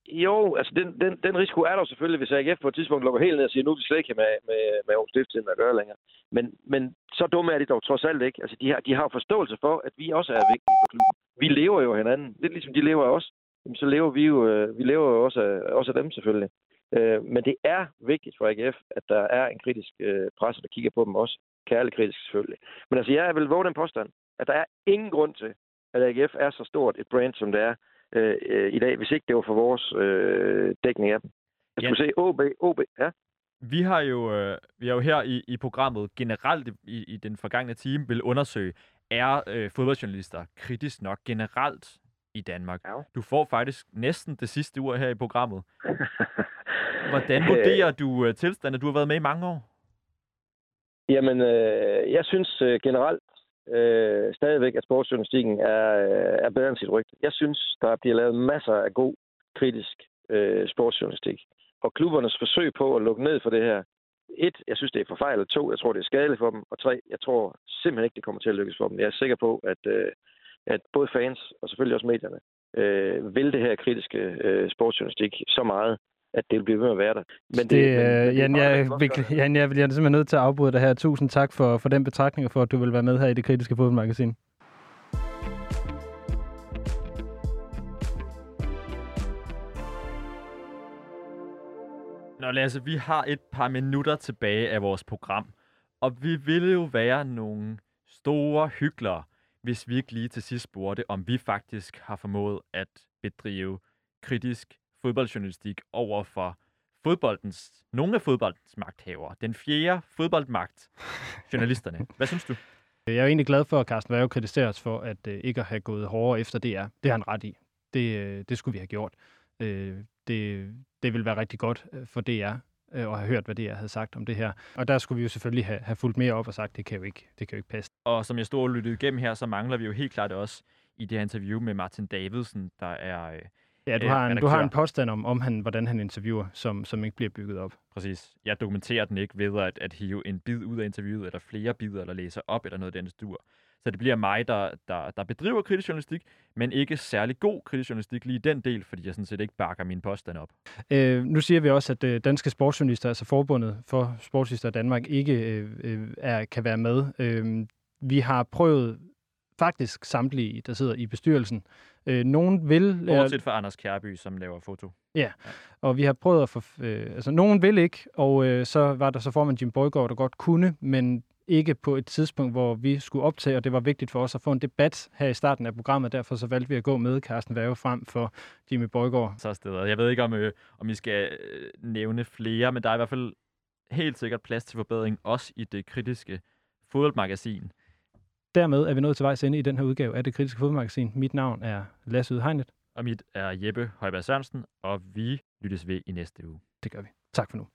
Jo, altså den, den, den risiko er der selvfølgelig, hvis AGF på et tidspunkt lukker helt ned og siger, nu er vi slet ikke med, med, med Aarhus Stiftstiden at gøre længere. Men, men så dumme er de dog trods alt ikke. Altså de har, de har forståelse for, at vi også er vigtige for klubben. Vi lever jo hinanden. Lidt ligesom de lever af os. Jamen, så lever vi jo, øh, vi lever jo også af, også af dem selvfølgelig. Øh, men det er vigtigt for AGF, at der er en kritisk øh, presse, der kigger på dem også. Kærlig kritisk selvfølgelig. Men altså jeg vil våge den påstand, at der er ingen grund til, at AGF er så stort et brand, som det er øh, øh, i dag, hvis ikke det var for vores øh, dækning af dem. Jeg Ja. skulle se OB, OB, ja. Vi har jo, øh, vi har jo her i, i programmet generelt i, i den forgangne time vil undersøge, er øh, fodboldjournalister kritisk nok generelt i Danmark? Ja. Du får faktisk næsten det sidste ord her i programmet. [LAUGHS] Hvordan vurderer du øh, tilstanden? Du har været med i mange år. Jamen, øh, jeg synes øh, generelt øh, stadigvæk, at sportsjournalistikken er, øh, er bedre end sit rygte. Jeg synes, der bliver lavet masser af god, kritisk øh, sportsjournalistik. Og klubbernes forsøg på at lukke ned for det her, et, jeg synes, det er forfejlet. To, jeg tror, det er skadeligt for dem. Og tre, jeg tror simpelthen ikke, det kommer til at lykkes for dem. Jeg er sikker på, at, øh, at både fans og selvfølgelig også medierne øh, vil det her kritiske øh, sportsjournalistik så meget, at det vil blive ved med at være der. Men det, det, men- men øh, det er Jan, meget, jeg, det. Jan, jeg, jeg er simpelthen nødt til at afbryde dig her. Tusind tak for, for den betragtning, og for at du vil være med her i det kritiske fodboldmagasin. Nå Lasse, vi har et par minutter tilbage af vores program, og vi ville jo være nogle store hyggelere, hvis vi ikke lige til sidst spurgte, om vi faktisk har formået at bedrive kritisk fodboldjournalistik over for fodboldens, nogle af fodboldens magthavere. Den fjerde fodboldmagt, journalisterne. Hvad synes du? Jeg er egentlig glad for, at Carsten Værge kritiserer os for at øh, ikke at have gået hårdere efter DR. Det har han ret i. Det, øh, det skulle vi have gjort. Øh, det, det vil være rigtig godt øh, for DR øh, at have hørt, hvad DR havde sagt om det her. Og der skulle vi jo selvfølgelig have, have fulgt mere op og sagt, det kan jo ikke, det kan jo ikke passe. Og som jeg stod og lyttede igennem her, så mangler vi jo helt klart også i det her interview med Martin Davidsen, der er øh, Ja, du øh, har en, du har en påstand om, om han, hvordan han interviewer, som, som ikke bliver bygget op. Præcis. Jeg dokumenterer den ikke ved at, at hive en bid ud af interviewet, eller flere bidder, eller læser op, eller noget af den dur. Så det bliver mig, der, der, der bedriver kritisk journalistik, men ikke særlig god kritisk journalistik lige i den del, fordi jeg sådan set ikke bakker min påstand op. Øh, nu siger vi også, at øh, danske sportsjournalister, altså forbundet for sportsjournalister i Danmark, ikke øh, øh, er, kan være med. Øh, vi har prøvet faktisk samtlige, der sidder i bestyrelsen. Øh, nogen vil... øh, Bortset fra Anders Kjærby, som laver foto. Og vi har prøvet at få... Øh, altså, nogen vil ikke, og øh, så var der så formand Jim Borgård, der godt kunne, men ikke på et tidspunkt, hvor vi skulle optage, og det var vigtigt for os at få en debat her i starten af programmet. Derfor så valgte vi at gå med Carsten Værge frem for Jimmy Borgård. Så steder. Jeg ved ikke, om, øh, om I skal øh, nævne flere, men der er i hvert fald helt sikkert plads til forbedring, også i det kritiske fodboldmagasin. Dermed er vi nået til vejs ende i den her udgave af det kritiske fodboldmagasin. Mit navn er Lasse Udhegnet. Og mit er Jeppe Højberg Sørensen, og vi lyttes ved i næste uge. Det gør vi. Tak for nu.